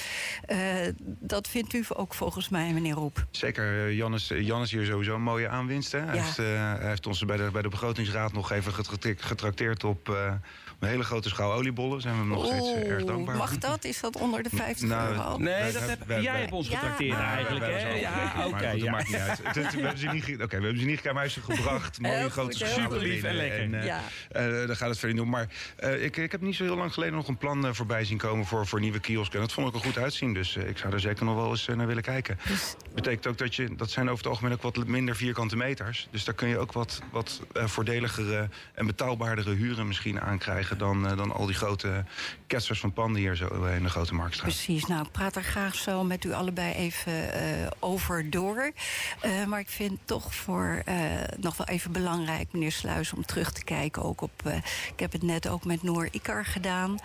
Eh, dat vindt u ook volgens mij, meneer Roep. Zeker, eh, Jan is, Jan is hier sowieso een mooie aanwinst. Hè? Hij, Ja. heeft, eh, hij heeft ons bij de, bij de begrotingsraad nog even getra- getrakteerd op eh, een hele grote schouw oliebollen. Zijn we hem nog steeds eh, erg dankbaar mag dat? Is dat onder de 50 Nou, euro? Nee, Wij- dat heb, wij- jij wij- hebt ons Ja, getrakteerd eigenlijk, hè? hebben ze al Ja, oké. dat ja. maakt niet uit. Het we hebben ze niet, oké, we hebben ze niet gekregen, maar hij heeft ze gebracht. Mooie Heel grote goed, goed. Superlief en lekker. eh, Ja. eh, daar gaat het verder niet om. Maar eh, ik, ik heb niet zo heel lang geleden nog een plan eh, voorbij zien komen voor, voor nieuwe kiosken. En dat vond ik er goed uitzien. Dus eh, ik zou er zeker nog wel eens eh, naar willen kijken. Betekent ook dat je, dat zijn over het algemeen ook wat minder vierkante meters. Dus daar kun je ook wat, wat eh, voordeligere en betaalbaardere huren misschien aankrijgen dan, eh, dan al die grote ketsers van panden hier zo eh, in de grote marktstraat. Precies, nou, ik praat er graag zo met u allebei even eh, over door. Eh, maar ik vind toch voor eh, nog wel even belangrijk, meneer Sluis, om terug te kijken. Ook op, ik heb het net ook met Noor Ikar gedaan.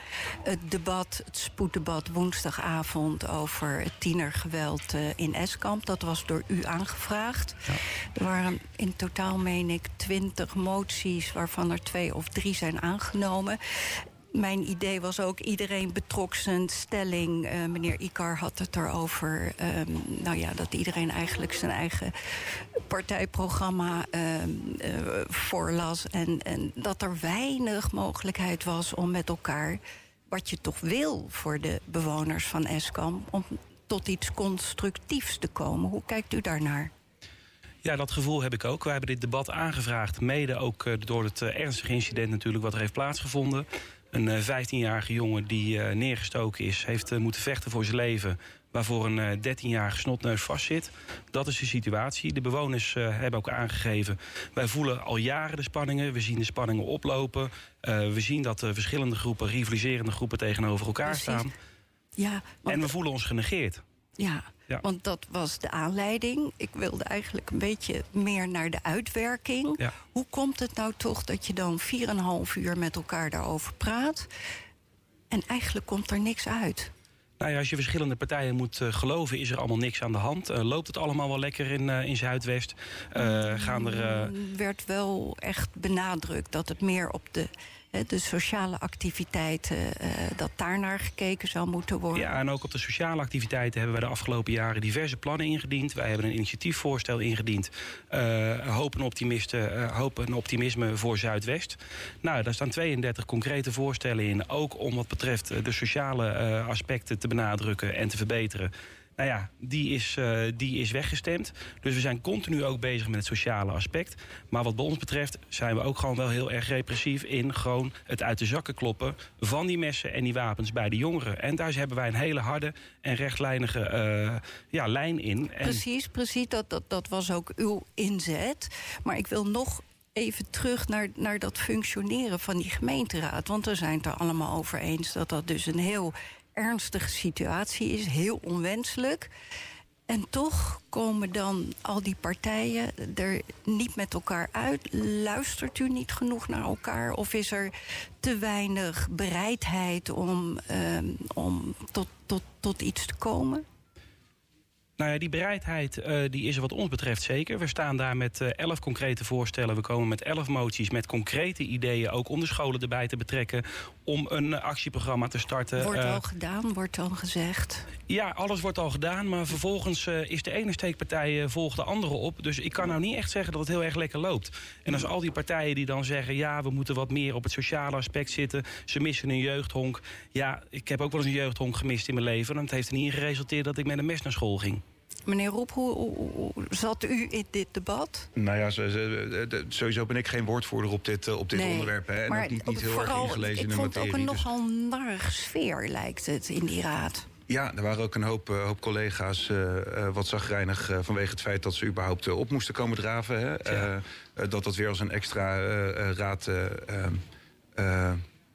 Het debat, het spoeddebat woensdagavond over het tienergeweld in Eskamp. Dat was door u aangevraagd. Er waren in totaal, meen ik, twintig moties, waarvan er twee of drie zijn aangenomen mijn idee was ook, iedereen betrok zijn stelling. Eh, meneer Ikar had het erover. ehm, nou ja, dat iedereen eigenlijk zijn eigen partijprogramma eh, voorlas. En, en dat er weinig mogelijkheid was om met elkaar... wat je toch wil voor de bewoners van Eskom... om tot iets constructiefs te komen. Hoe kijkt u daarnaar? Ja, dat gevoel heb ik ook. Wij hebben dit debat aangevraagd, mede ook eh, door het eh, ernstige incident natuurlijk wat er heeft plaatsgevonden. Een eh, 15-jarige jongen die eh, neergestoken is, heeft eh, moeten vechten voor zijn leven. Waarvoor een eh, 13-jarige snotneus vastzit. Dat is de situatie. De bewoners eh, hebben ook aangegeven. Wij voelen al jaren de spanningen. We zien de spanningen oplopen. Eh, we zien dat de verschillende groepen, rivaliserende groepen, tegenover elkaar Precies. staan. Ja, want- En we voelen ons genegeerd. Ja, Ja. want dat was de aanleiding. Ik wilde eigenlijk een beetje meer naar de uitwerking. Ja. Hoe komt het nou toch dat je dan 4,5 uur met elkaar daarover praat... en eigenlijk komt er niks uit? Nou ja, als je verschillende partijen moet eh, geloven, is er allemaal niks aan de hand. Eh, loopt het allemaal wel lekker in, eh, in Zuidwest? Gaan er. Er werd wel echt benadrukt dat het meer op de, de sociale activiteiten... eh, dat daar naar gekeken zou moeten worden. ja, en ook op de sociale activiteiten hebben wij de afgelopen jaren diverse plannen ingediend. Wij hebben een initiatiefvoorstel ingediend. eh hoop, en optimisten, eh, hoop optimisme voor Zuidwest. Nou, daar staan 32 concrete voorstellen in. Ook om wat betreft de sociale aspecten te benadrukken en te verbeteren. Nou ja, die is, eh, die is weggestemd. Dus we zijn continu ook bezig met het sociale aspect. Maar wat bij ons betreft zijn we ook gewoon wel heel erg repressief in gewoon het uit de zakken kloppen van die messen en die wapens bij de jongeren. En daar hebben wij een hele harde en rechtlijnige eh, ja, lijn in. Precies, precies. Dat, dat, dat was ook uw inzet. Maar ik wil nog even terug naar, naar dat functioneren van die gemeenteraad. Want we zijn het er allemaal over eens dat dat dus een heel ernstige situatie is, heel onwenselijk. En toch komen dan al die partijen er niet met elkaar uit. Luistert u niet genoeg naar elkaar? Of is er te weinig bereidheid om, ehm, om tot, tot, tot iets te komen? Nou ja, die bereidheid uh, die is er wat ons betreft zeker. We staan daar met uh, elf concrete voorstellen. We komen met elf moties met concrete ideeën... ook om de scholen erbij te betrekken... om een actieprogramma te starten. Wordt uh, al gedaan, wordt al gezegd. Ja, alles wordt al gedaan. Maar vervolgens is de ene steekpartij volgt de andere op. Dus ik kan nou niet echt zeggen dat het heel erg lekker loopt. En als al die partijen die dan zeggen... ja, we moeten wat meer op het sociale aspect zitten... ze missen een jeugdhonk. Ja, ik heb ook wel eens een jeugdhonk gemist in mijn leven... en het heeft er niet in geresulteerd dat ik met een mes naar school ging. Meneer Roep, hoe, hoe, zat u in dit debat? Nou ja, sowieso ben ik geen woordvoerder op dit, op dit nee, onderwerp. Hè, en maar ook niet, niet heel vooral, erg ingelezen in de materie. Ik vond het ook een dus- nogal narrig sfeer, lijkt het, in die raad. Ja, er waren ook een hoop, uh, hoop collega's uh, uh, wat zagrijnig vanwege het feit dat ze überhaupt op moesten komen draven. Hè? Ja. dat dat weer als een extra raad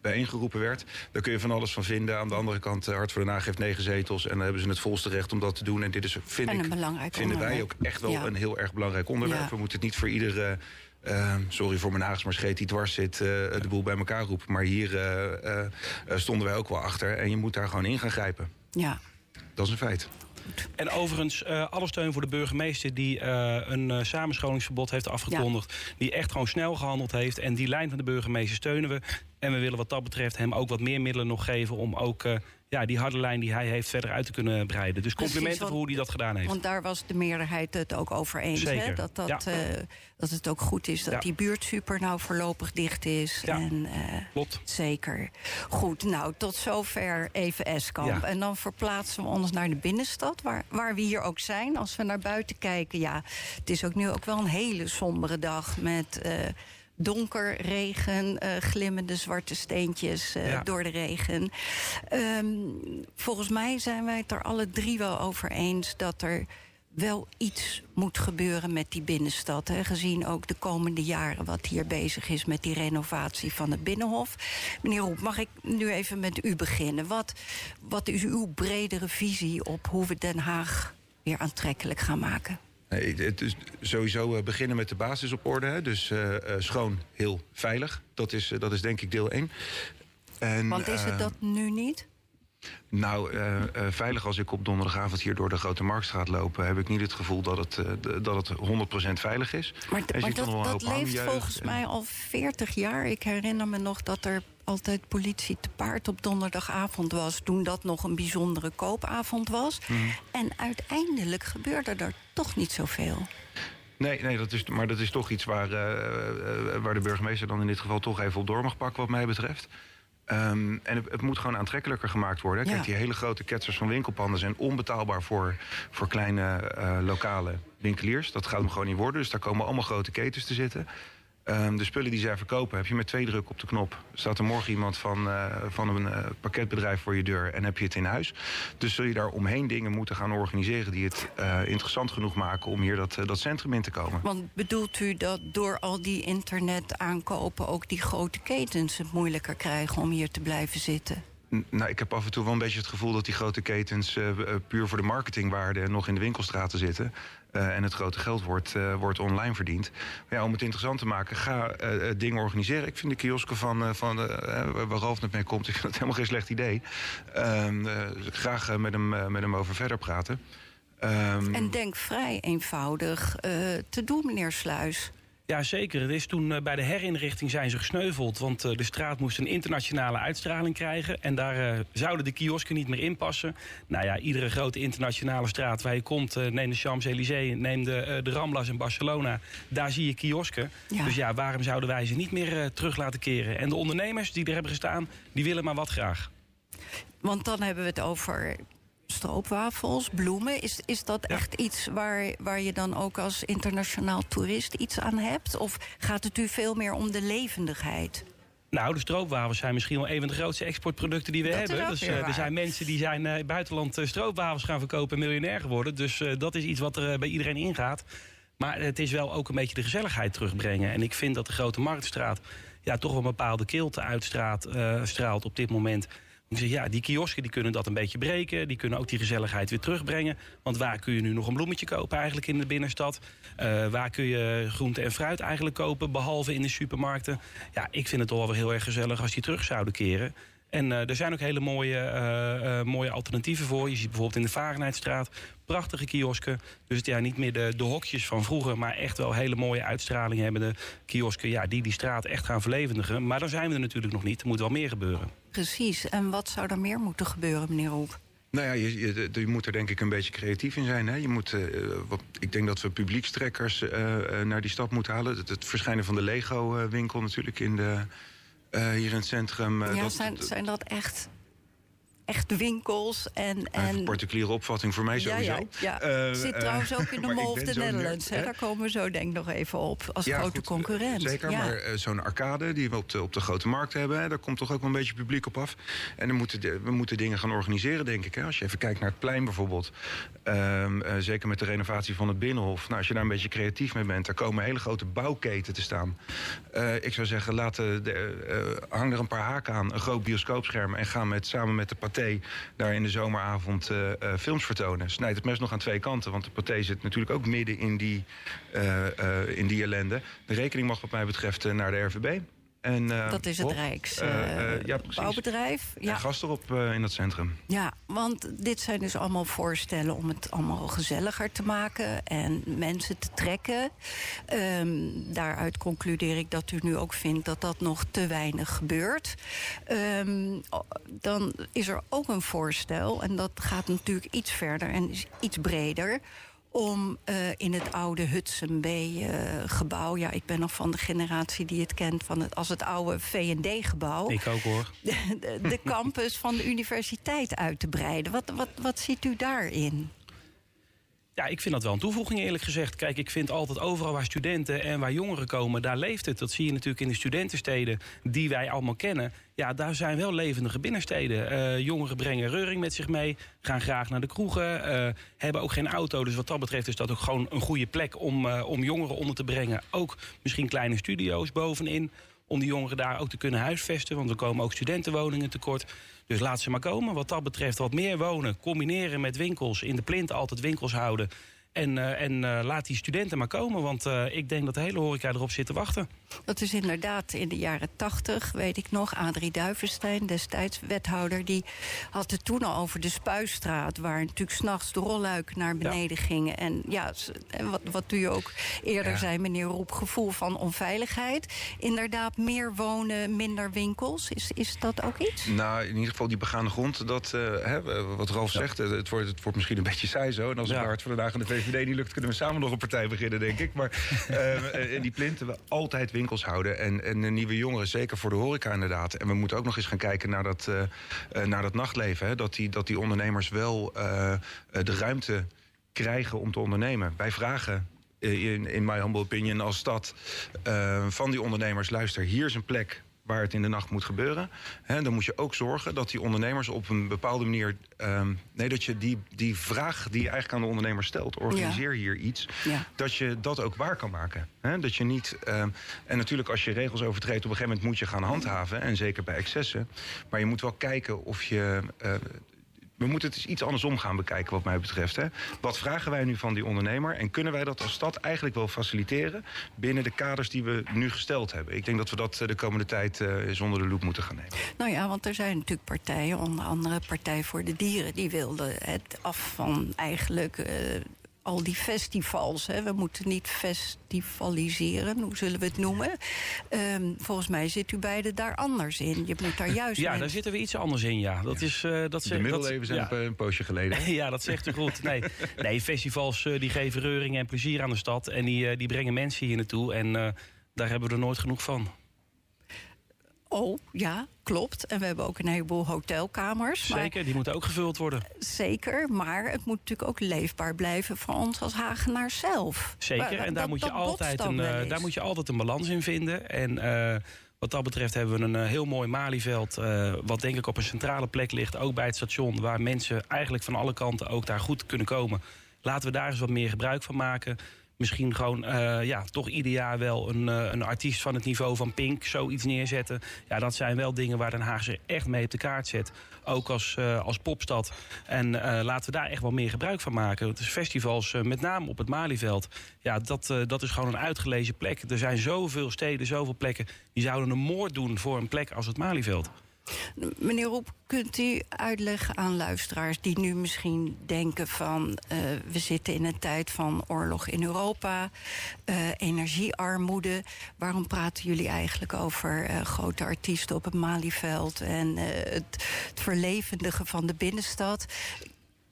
bijeengeroepen werd. Daar kun je van alles van vinden. Aan de andere kant, Hart voor Den Haag heeft negen zetels... en dan hebben ze het volste recht om dat te doen. En dit is, vind en een ik, vinden wij onderwerp. ook echt wel Ja. een heel erg belangrijk onderwerp. Ja. We moeten het niet voor iedere... eh, sorry voor mijn Haags, maar scheet die dwars zit, eh, de boel bij elkaar roepen. Maar hier eh, eh, eh, stonden wij ook wel achter. En je moet daar gewoon in gaan grijpen. Ja. Dat is een feit. En overigens, eh, alle steun voor de burgemeester die eh, een eh, samenscholingsverbod heeft afgekondigd. Die echt gewoon snel gehandeld heeft. En die lijn van de burgemeester steunen we. En we willen wat dat betreft hem ook wat meer middelen nog geven om ook ja, die harde lijn die hij heeft verder uit te kunnen breiden. Dus complimenten Precies, want- voor hoe hij dat gedaan heeft. Want daar was de meerderheid het ook over eens. Hè? Dat, dat, ja. eh, dat het ook goed is dat Ja. die buurtsuper nou voorlopig dicht is. Ja. En, eh, Klopt. Zeker. Goed, nou, tot zover even Eskamp. En dan verplaatsen we ons naar de binnenstad, waar, waar we hier ook zijn. Als we naar buiten kijken, ja, het is ook nu ook wel een hele sombere dag... met eh, donker, regen, eh, glimmende zwarte steentjes eh, Ja. door de regen. Ehm, volgens mij zijn wij het er alle drie wel over eens... dat er wel iets moet gebeuren met die binnenstad. Hè, gezien ook de komende jaren wat hier bezig is met die renovatie van het Binnenhof. Meneer Roep, mag ik nu even met u beginnen? Wat, wat is uw bredere visie op hoe we Den Haag weer aantrekkelijk gaan maken? Nee, het is sowieso eh, beginnen met de basis op orde. Hè? Dus eh, eh, schoon, heel veilig. Dat is, dat is denk ik deel 1. En, Want is het dat nu niet? Nou, eh, eh, veilig als ik op donderdagavond hier door de Grote Marktstraat loop... heb ik niet het gevoel dat het, eh, dat het 100% veilig is. Maar, dat, leeft volgens en- mij al 40 jaar. Ik herinner me nog dat er altijd politie te paard op donderdagavond was... toen dat nog een bijzondere koopavond was. Mhm. En uiteindelijk gebeurde er toch niet zoveel. Nee, nee dat is, maar dat is toch iets waar, eh, eh, waar de burgemeester dan in dit geval toch even op door mag pakken, wat mij betreft. Ehm, en het, het moet gewoon aantrekkelijker gemaakt worden. Kijk, die hele grote ketsers van winkelpanden zijn onbetaalbaar voor, voor kleine eh, lokale winkeliers. Dat gaat hem gewoon niet worden. Dus daar komen allemaal grote ketens te zitten. Ehm, de spullen die zij verkopen, heb je met twee drukken op de knop. Staat er morgen iemand van, eh, van een eh, pakketbedrijf voor je deur en heb je het in huis. Dus zul je daar omheen dingen moeten gaan organiseren die het eh, interessant genoeg maken om hier dat, dat centrum in te komen. Want bedoelt u dat door al die internet aankopen... ook die grote ketens het moeilijker krijgen om hier te blijven zitten? Nou, ik heb af en toe wel een beetje het gevoel dat die grote ketens puur voor de marketingwaarde nog in de winkelstraten zitten. Eh, en het grote geld wordt, eh, wordt online verdiend. Maar ja, om het interessant te maken, ga eh, dingen organiseren. Ik vind de kiosken van, van waar Ralf net mee komt, ik vind dat helemaal geen slecht idee. Ehm, eh, graag met, hem, met hem over verder praten. Ehm, En denk vrij eenvoudig te doen, meneer Sluis. Ja, zeker. Het is toen eh, bij de herinrichting zijn ze gesneuveld. Want eh, de straat moest een internationale uitstraling krijgen. En daar eh, zouden de kiosken niet meer in passen. Nou ja, iedere grote internationale straat waar je komt... neem de Champs-Élysées, neem de, de Ramblas in Barcelona. Daar zie je kiosken. Ja. Dus ja, waarom zouden wij ze niet meer terug laten keren? En de ondernemers die er hebben gestaan, die willen maar wat graag. Want dan hebben we het over stroopwafels, bloemen. Is, is dat Ja. echt iets waar, waar je dan ook als internationaal toerist iets aan hebt? Of gaat het u veel meer om de levendigheid? Nou, de stroopwafels zijn misschien wel een van de grootste exportproducten die we Dat is hebben. Dus, eh, waar. er zijn mensen die zijn eh, buitenland eh, stroopwafels gaan verkopen en miljonair geworden. Dus dat is iets wat er bij iedereen ingaat. Maar het is wel ook een beetje de gezelligheid terugbrengen. En ik vind dat de Grote Marktstraat ja, toch wel een bepaalde kilte uitstraalt straalt op dit moment. Zeg, ja, die kiosken die kunnen dat een beetje breken. Die kunnen ook die gezelligheid weer terugbrengen. Want waar kun je nu nog een bloemetje kopen eigenlijk in de binnenstad? Uh, waar kun je groente en fruit eigenlijk kopen, behalve in de supermarkten? Ja, ik vind het toch wel weer heel erg gezellig als die terug zouden keren. En uh, er zijn ook hele mooie, uh, mooie alternatieven voor. Je ziet bijvoorbeeld in de Varenheidstraat prachtige kiosken. Dus ja, niet meer de, de hokjes van vroeger... maar echt wel hele mooie uitstraling hebben de kiosken... Ja, die die straat echt gaan verlevendigen. Maar dan zijn we er natuurlijk nog niet. Er moet wel meer gebeuren. Precies. En wat zou er meer moeten gebeuren, meneer Roep? Nou ja, je, je, je, moet er denk ik een beetje creatief in zijn. Hè? Je moet, uh, wat, ik denk dat we publiekstrekkers uh, uh, naar die stad moeten halen. Het, het verschijnen van de Lego-winkel natuurlijk in de, hier in het centrum. ja, dat, zijn, zijn dat echt echt winkels en... en... Een particuliere opvatting voor mij sowieso. Ja, ja, ja. Uh, Zit uh, trouwens ook in de Mall of the Netherlands. Hè? Daar komen we zo denk ik nog even op. Als grote goed, concurrent. Zeker, maar uh, zo'n arcade die we op de, op de grote markt hebben... Hè, daar komt toch ook wel een beetje publiek op af. En dan moeten de, we moeten dingen gaan organiseren, denk ik. Hè. Als je even kijkt naar het plein bijvoorbeeld. Ehm, zeker met de renovatie van het Binnenhof. Nou, als je daar een beetje creatief mee bent... daar komen hele grote bouwketen te staan. ik zou zeggen, laat de, hang er een paar haken aan. Een groot bioscoopscherm. En ga met, samen met de Daar in de zomeravond uh, uh, films vertonen. Snijd het mes nog aan twee kanten, want de Pathé zit natuurlijk ook midden in die, uh, in die ellende. De rekening mag wat mij betreft naar de RVB. En, uh, dat is het op, Rijks uh, ja, bouwbedrijf. Ja. En gas erop in dat centrum. Ja, want dit zijn dus allemaal voorstellen om het allemaal gezelliger te maken en mensen te trekken. Um, daaruit concludeer ik dat u nu ook vindt dat dat nog te weinig gebeurt. Um, dan is er ook een voorstel, en dat gaat natuurlijk iets verder en is iets breder om uh, in het oude Hudson Bay-gebouw... Uh, ja, ik ben nog van de generatie die het kent van het, als het oude V&D-gebouw... Ik ook, hoor. De, de, de campus van de universiteit uit te breiden. Wat, wat, wat ziet u daarin? Ja, ik vind dat wel een toevoeging eerlijk gezegd. Kijk, ik vind altijd overal waar studenten en waar jongeren komen... daar leeft het. Dat zie je natuurlijk in de studentensteden die wij allemaal kennen. Ja, daar zijn wel levendige binnensteden. Uh, jongeren brengen reuring met zich mee, gaan graag naar de kroegen... Uh, hebben ook geen auto, dus wat dat betreft is dat ook gewoon een goede plek... om, uh, om jongeren onder te brengen. Ook misschien kleine studio's bovenin om die jongeren daar ook te kunnen huisvesten. Want er komen ook studentenwoningen tekort. Dus laat ze maar komen. Wat dat betreft wat meer wonen. Combineren met winkels. In de plint altijd winkels houden. En, uh, en uh, laat die studenten maar komen, want uh, ik denk dat de hele horeca erop zit te wachten. Dat is inderdaad in de jaren tachtig, weet ik nog. Adrie Duivenstein, destijds wethouder, die had het toen al over de Spuistraat... waar natuurlijk s'nachts de rolluiken naar beneden ja. gingen. En ja, wat, wat u ook eerder ja. zei, meneer Roep, gevoel van onveiligheid. Inderdaad, meer wonen, minder winkels. Is, is dat ook iets? Nou, in ieder geval die begaande grond, dat, hè, wat Ralf ja. zegt... Het wordt, het wordt misschien een beetje saai zo. En als het hart van de dagen de VVD niet lukt, kunnen we samen nog een partij beginnen, denk ik. Maar uh, in die plinten we altijd winkels houden. En, en de nieuwe jongeren, zeker voor de horeca inderdaad. En we moeten ook nog eens gaan kijken naar dat, uh, naar dat nachtleven. Hè. Dat, die, dat die ondernemers wel uh, de ruimte krijgen om te ondernemen. Wij vragen in, in my humble opinion als stad van die ondernemers... luister, hier is een plek waar het in de nacht moet gebeuren. Dan moet je ook zorgen dat die ondernemers op een bepaalde manier... Um, nee, dat je die, die vraag die je eigenlijk aan de ondernemer stelt... organiseer ja. hier iets, ja. dat je dat ook waar kan maken. He, dat je niet... Um, en natuurlijk als je regels overtreedt... op een gegeven moment moet je gaan handhaven. En zeker bij excessen. Maar je moet wel kijken of je... Uh, we moeten het iets andersom gaan bekijken wat mij betreft. Hè. Wat vragen wij nu van die ondernemer? En kunnen wij dat als stad eigenlijk wel faciliteren... binnen de kaders die we nu gesteld hebben? Ik denk dat we dat de komende tijd zonder de loep moeten gaan nemen. Nou ja, want er zijn natuurlijk partijen, onder andere Partij voor de Dieren... die wilden het af van eigenlijk... Uh, al die festivals. Hè. We moeten niet festivaliseren, hoe zullen we het noemen? Um, volgens mij zit u beiden daar anders in. Je moet daar juist. Ja, daar zitten we iets anders in, ja. Dat is, uh, dat de middeleeuwen zijn ja. een poosje geleden. ja, dat zegt u goed. Nee, nee festivals uh, die geven reuring en plezier aan de stad. En die, uh, die brengen mensen hier naartoe. En daar hebben we er nooit genoeg van. Oh, ja, klopt. En we hebben ook een heleboel hotelkamers. Zeker, maar, die moeten ook gevuld worden. Zeker, maar het moet natuurlijk ook leefbaar blijven voor ons als Hagenaar zelf. Zeker, maar, en daar, moet je altijd een, uh, daar moet je altijd een balans in vinden. En uh, wat dat betreft hebben we een uh, heel mooi Malieveld... wat denk ik op een centrale plek ligt, ook bij het station... waar mensen eigenlijk van alle kanten ook daar goed kunnen komen. Laten we daar eens wat meer gebruik van maken Misschien gewoon uh, ja, toch ieder jaar wel een, uh, een artiest van het niveau van Pink zoiets neerzetten. Ja, dat zijn wel dingen waar Den Haag zich echt mee op de kaart zet. Ook als, uh, als popstad. En laten we daar echt wel meer gebruik van maken. Het is festivals, met name op het Malieveld. Ja, dat, dat is gewoon een uitgelezen plek. Er zijn zoveel steden, zoveel plekken. Die zouden een moord doen voor een plek als het Malieveld. Meneer Roep, kunt u uitleggen aan luisteraars die nu misschien denken van uh, we zitten in een tijd van oorlog in Europa, uh, energiearmoede. Waarom praten jullie eigenlijk over uh, grote artiesten op het Malieveld en het, het verlevendigen van de binnenstad?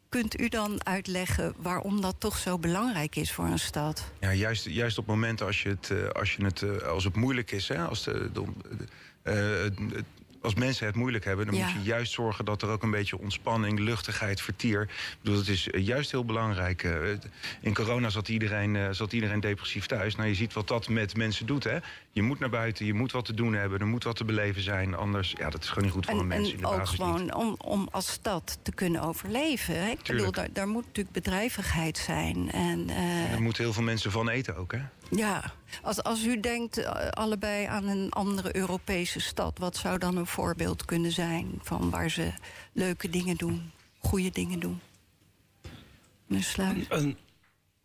Kunt u dan uitleggen waarom dat toch zo belangrijk is voor een stad? Ja, juist, juist op momenten als, je het, als, je het, als het moeilijk is, hè, als de, de als mensen het moeilijk hebben, dan moet je juist zorgen dat er ook een beetje ontspanning, luchtigheid, vertier. Ik bedoel, dat is eh, juist heel belangrijk. Eh, in corona zat iedereen, uh, zat iedereen depressief thuis. Nou, je ziet wat dat met mensen doet. Hè? Je moet naar buiten, je moet wat te doen hebben, er moet wat te beleven zijn. Anders, ja, dat is gewoon niet goed voor een mens. En in de ook gewoon om, om als stad te kunnen overleven. Hè? Ik bedoel, daar, daar moet natuurlijk bedrijvigheid zijn. En, uh... Er moeten heel veel mensen van eten ook, hè? Ja, als, als u denkt uh, allebei aan een andere Europese stad... wat zou dan een voorbeeld kunnen zijn van waar ze leuke dingen doen, goede dingen doen? Een,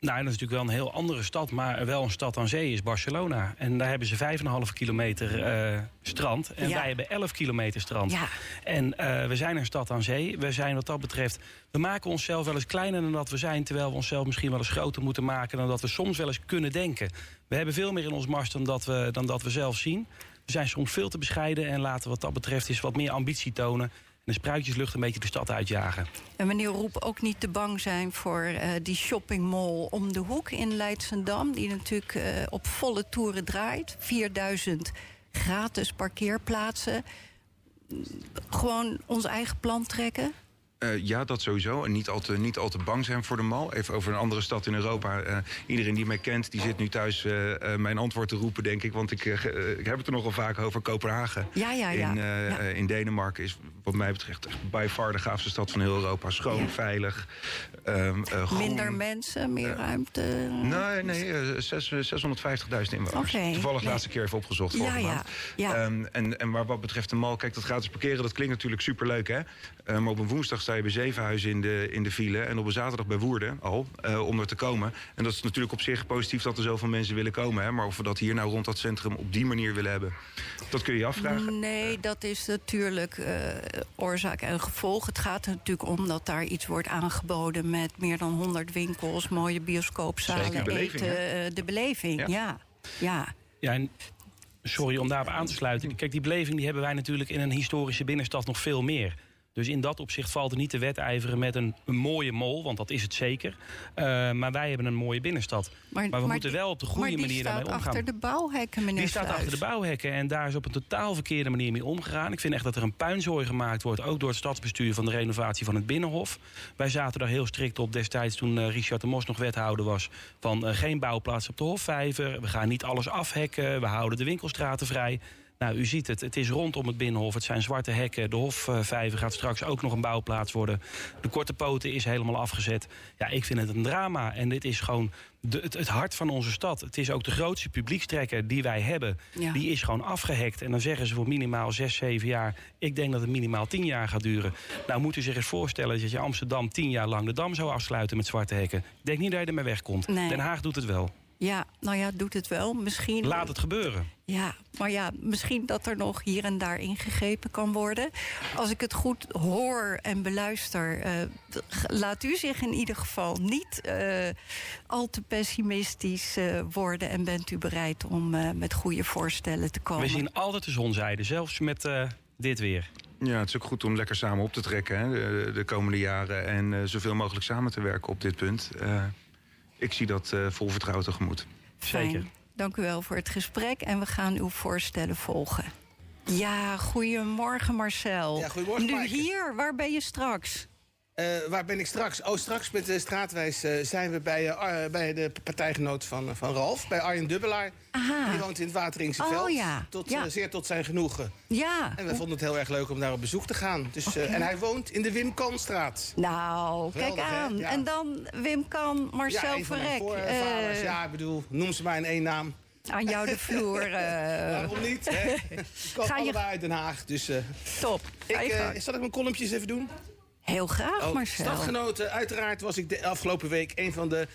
nou, dat is natuurlijk wel een heel andere stad, maar wel een stad aan zee is Barcelona. En daar hebben ze 5,5 kilometer uh, strand. En wij hebben 11 kilometer strand. Ja. En uh, we zijn een stad aan zee. We zijn wat dat betreft. We maken onszelf wel eens kleiner dan dat we zijn. Terwijl we onszelf misschien wel eens groter moeten maken dan dat we soms wel eens kunnen denken. We hebben veel meer in ons mars dan dat we, dan dat we zelf zien. We zijn soms veel te bescheiden en laten wat dat betreft eens wat meer ambitie tonen de spruitjeslucht een beetje de stad uitjagen. En meneer Roep ook niet te bang zijn voor uh, die shoppingmall om de hoek in Leidsendam... die natuurlijk uh, op volle toeren draait. 4000 gratis parkeerplaatsen. Gewoon ons eigen plan trekken? Uh, ja, dat sowieso. En niet al, te, niet al te bang zijn voor de mal. Even over een andere stad in Europa. Uh, iedereen die mij kent, die zit nu thuis uh, mijn antwoord te roepen, denk ik. Want ik, ik heb het er nogal vaak over Kopenhagen. Ja, ja, ja. In, ja. in Denemarken is wat mij betreft by far de gaafste stad van heel Europa. Schoon, ja. veilig. Um, Minder mensen, meer ruimte? Nee, nee 650.000 inwoners. Okay. Toevallig laatste keer even opgezocht vorige ja, maand. Ja. Um, en, en maar wat betreft de mal, kijk, dat gratis parkeren, dat klinkt natuurlijk superleuk, hè? maar op een woensdag sta je bij Zevenhuizen in de, in de file... en op een zaterdag bij Woerden al, uh, om er te komen. En dat is natuurlijk op zich positief dat er zoveel mensen willen komen. Hè? Maar of we dat hier nou rond dat centrum op die manier willen hebben... dat kun je je afvragen. Nee, dat is natuurlijk uh, oorzaak en gevolg. Het gaat er natuurlijk om dat daar iets wordt aangeboden... met meer dan 100 winkels, mooie bioscoopzalen, Zeker, beleving, eten. Uh, de beleving, ja. ja. ja. ja en sorry om daarop aan te sluiten. Kijk, die beleving die hebben wij natuurlijk in een historische binnenstad nog veel meer. Dus in dat opzicht valt er niet te wedijveren met een, een mooie mol, want dat is het zeker. Uh, maar wij hebben een mooie binnenstad. Maar, maar we maar moeten die, wel op de goede manier daarmee omgaan. die staat achter de bouwhekken, meneer Die staat Sluis. achter de bouwhekken en daar is op een totaal verkeerde manier mee omgegaan. Ik vind echt dat er een puinzooi gemaakt wordt, ook door het stadsbestuur van de renovatie van het Binnenhof. Wij zaten daar heel strikt op destijds toen uh, Richard de Mos nog wethouder was. Van uh, geen bouwplaats op de Hofvijver, we gaan niet alles afhekken, we houden de winkelstraten vrij. Nou, u ziet het, het is rondom het Binnenhof. Het zijn zwarte hekken. De Hofvijver gaat straks ook nog een bouwplaats worden. De Korte Poten is helemaal afgezet. Ja, ik vind het een drama. En dit is gewoon de, het, het, hart van onze stad. Het is ook de grootste publiekstrekker die wij hebben. Ja. Die is gewoon afgehekt. En dan zeggen ze voor minimaal 6, 7 jaar. Ik denk dat het minimaal 10 jaar gaat duren. Nou, moet u zich eens voorstellen dat je Amsterdam 10 jaar lang de dam zou afsluiten met zwarte hekken. Ik denk niet dat je ermee wegkomt. Nee. Den Haag doet het wel. Ja, nou ja, doet het wel. Misschien... Laat het gebeuren. Ja, maar ja, misschien dat er nog hier en daar ingegrepen kan worden. Als ik het goed hoor en beluister... Uh, laat u zich in ieder geval niet uh, al te pessimistisch uh, worden... en bent u bereid om met goede voorstellen te komen. We zien altijd de zonzijde, zelfs met dit weer. Ja, het is ook goed om lekker samen op te trekken hè, de, de, komende jaren... en zoveel mogelijk samen te werken op dit punt ik zie dat uh, vol vertrouwen tegemoet. Fijn. Zeker. Dank u wel voor het gesprek en we gaan uw voorstellen volgen. Ja, goedemorgen Marcel. Ja, goedemorgen, nu Maaike. hier, waar ben je straks? Eh, waar ben ik straks? Oh, straks met de straatwijs eh, zijn we bij, eh, bij de partijgenoot van, van Ralf. Bij Arjen Dubbelaar. Aha. Die woont in het Wateringse Oh, veld. ja. Tot, Ja. zeer tot zijn genoegen. Ja. En we vonden het heel erg leuk om daar op bezoek te gaan. Dus, en hij woont in de Wim Kanstraat. Nou, kijk Geweldig, aan. Ja. En dan Wim Kan, Marcel mijn Verrek. ja, ik bedoel, noem ze maar in één naam. Aan jou de vloer. eh, Waarom niet? Hè? Ik kom Ga je- uit Den Haag. Dus eh, top. Ik, gang. zal ik mijn columnjes even doen? Heel graag, Oh, Marcel. Stadgenoten, uiteraard was ik de afgelopen week een van de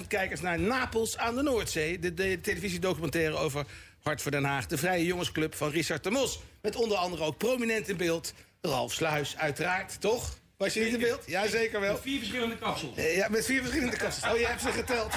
167.000 kijkers naar Napels aan de Noordzee. De, de televisiedocumentaire over Hart voor Den Haag. De Vrije Jongensclub van Richard de Mos. Met onder andere ook prominent in beeld Ralf Sluis, uiteraard. Toch? Was je niet in beeld? Ja, zeker wel. Vier verschillende kapsels. Eh, Ja, met vier verschillende kasten. Oh, je hebt ze geteld.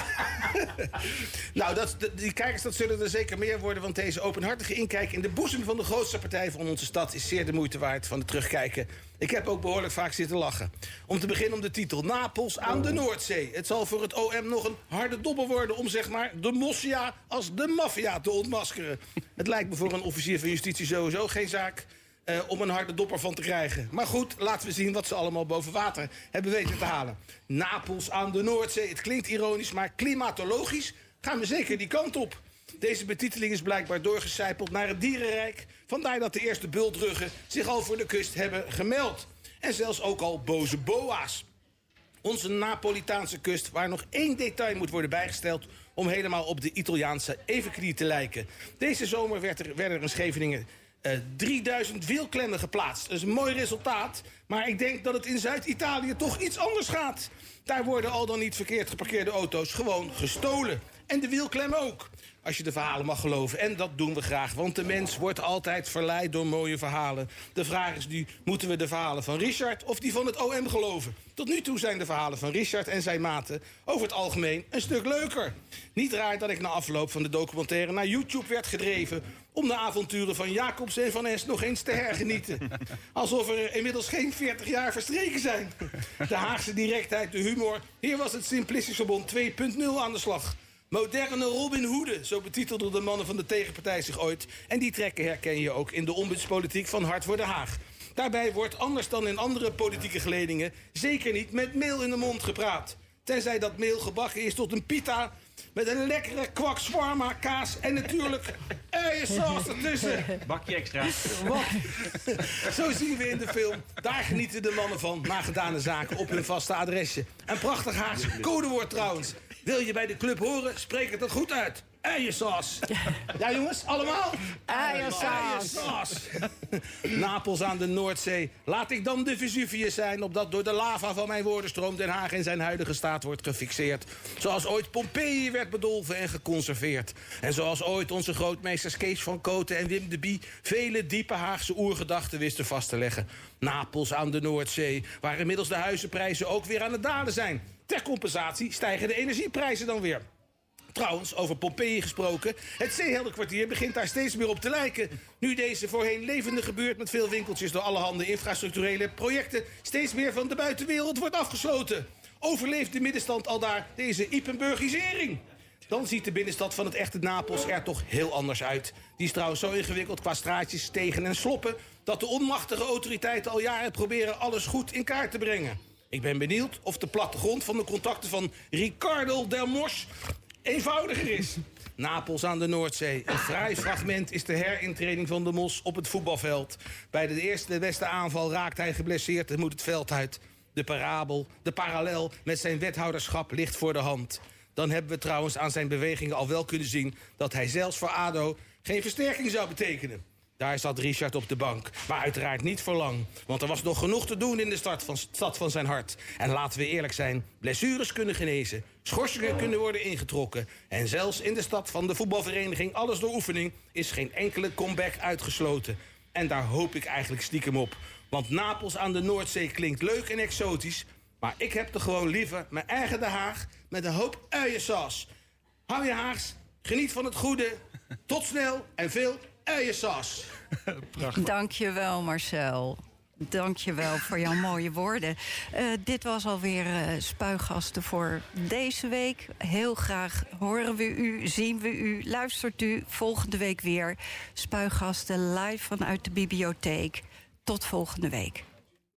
nou, dat, die kijkers dat zullen er zeker meer worden... want deze openhartige inkijk in de boezem van de grootste partij van onze stad... is zeer de moeite waard van het terugkijken. Ik heb ook behoorlijk vaak zitten lachen. Om te beginnen om de titel Napels aan de Noordzee. Het zal voor het OM nog een harde dobber worden... om zeg maar de Mossia als de maffia te ontmaskeren. Het lijkt me voor een officier van justitie sowieso geen zaak... eh, om een harde dopper van te krijgen. Maar goed, laten we zien wat ze allemaal boven water hebben weten te halen. Napels aan de Noordzee. Het klinkt ironisch, maar klimatologisch gaan we zeker die kant op. Deze betiteling is blijkbaar doorgecijpeld naar het dierenrijk. Vandaar dat de eerste bultruggen zich al voor de kust hebben gemeld. En zelfs ook al boze boa's. Onze Napolitaanse kust, waar nog één detail moet worden bijgesteld... om helemaal op de Italiaanse evenknie te lijken. Deze zomer werd er, werden er in Scheveningen eh, 3000 wielklemmen geplaatst. Dat is een mooi resultaat, maar ik denk dat het in Zuid-Italië toch iets anders gaat. Daar worden al dan niet verkeerd geparkeerde auto's gewoon gestolen. En de wielklemmen ook. Als je de verhalen mag geloven. En dat doen we graag, want de mens wordt altijd verleid door mooie verhalen. De vraag is nu, moeten we de verhalen van Richard of die van het OM geloven? Tot nu toe zijn de verhalen van Richard en zijn maten over het algemeen een stuk leuker. Niet raar dat ik na afloop van de documentaire naar YouTube werd gedreven... om de avonturen van Jacobs en Van Es nog eens te hergenieten. Alsof er inmiddels geen 40 jaar verstreken zijn. De Haagse directheid, de humor. Hier was het Simplistisch Verbond 2.0 aan de slag. Moderne Robin Hoeden, zo betitelden de mannen van de tegenpartij zich ooit. En die trekken herken je ook in de ombudspolitiek van Hart voor Den Haag. Daarbij wordt anders dan in andere politieke geledingen... zeker niet met meel in de mond gepraat. Tenzij dat meel gebakken is tot een pita... met een lekkere kwak shawarma, kaas en natuurlijk uiensaus ertussen. Bakje extra. Wat? Zo zien we in de film. Daar genieten de mannen van, na gedane zaken, op hun vaste adresje. Een prachtig Haags codewoord trouwens. Wil je bij de club horen, spreek het er goed uit. Uiensaus. Ja jongens, allemaal? Uiensaus. Napels aan de Noordzee. Laat ik dan de Vesuvius zijn... opdat door de lava van mijn woordenstroom... Den Haag in zijn huidige staat wordt gefixeerd. Zoals ooit Pompeii werd bedolven en geconserveerd. En zoals ooit onze grootmeesters Kees van Koten en Wim de Bie... vele diepe Haagse oergedachten wisten vast te leggen. Napels aan de Noordzee, waar inmiddels de huizenprijzen ook weer aan het dalen zijn. Ter compensatie stijgen de energieprijzen dan weer. Trouwens, over Pompeii gesproken. Het zeeheldenkwartier begint daar steeds meer op te lijken. Nu deze voorheen levendige buurt met veel winkeltjes... door allerhande infrastructurele projecten... steeds meer van de buitenwereld wordt afgesloten. Overleeft de middenstand al daar deze Ipenburgisering? Dan ziet de binnenstad van het echte Napels er toch heel anders uit. Die is trouwens zo ingewikkeld qua straatjes, stegen en sloppen... dat de onmachtige autoriteiten al jaren proberen alles goed in kaart te brengen. Ik ben benieuwd of de plattegrond van de contacten van Ricardo Del Mos eenvoudiger is. Napels aan de Noordzee. Een fraai fragment is de herintreding van de Mos op het voetbalveld. Bij de eerste beste aanval raakt hij geblesseerd en moet het veld uit. De parabel, de parallel met zijn wethouderschap ligt voor de hand. Dan hebben we trouwens aan zijn bewegingen al wel kunnen zien... dat hij zelfs voor ADO geen versterking zou betekenen. Daar zat Richard op de bank, maar uiteraard niet voor lang. Want er was nog genoeg te doen in de stad van, stad van zijn hart. En laten we eerlijk zijn, blessures kunnen genezen... schorsingen kunnen worden ingetrokken... en zelfs in de stad van de voetbalvereniging Alles door Oefening... is geen enkele comeback uitgesloten. En daar hoop ik eigenlijk stiekem op. Want Napels aan de Noordzee klinkt leuk en exotisch... maar ik heb er gewoon liever mijn eigen De Haag... met een hoop uiensaus. Hou je Haags, geniet van het goede. Tot snel en veel uiensaus. Dank je wel, Marcel. Dank je wel voor jouw mooie woorden. Eh, dit was alweer eh Spuigasten voor deze week. Heel graag horen we u, zien we u, luistert u volgende week weer. Spuigasten live vanuit de bibliotheek. Tot volgende week.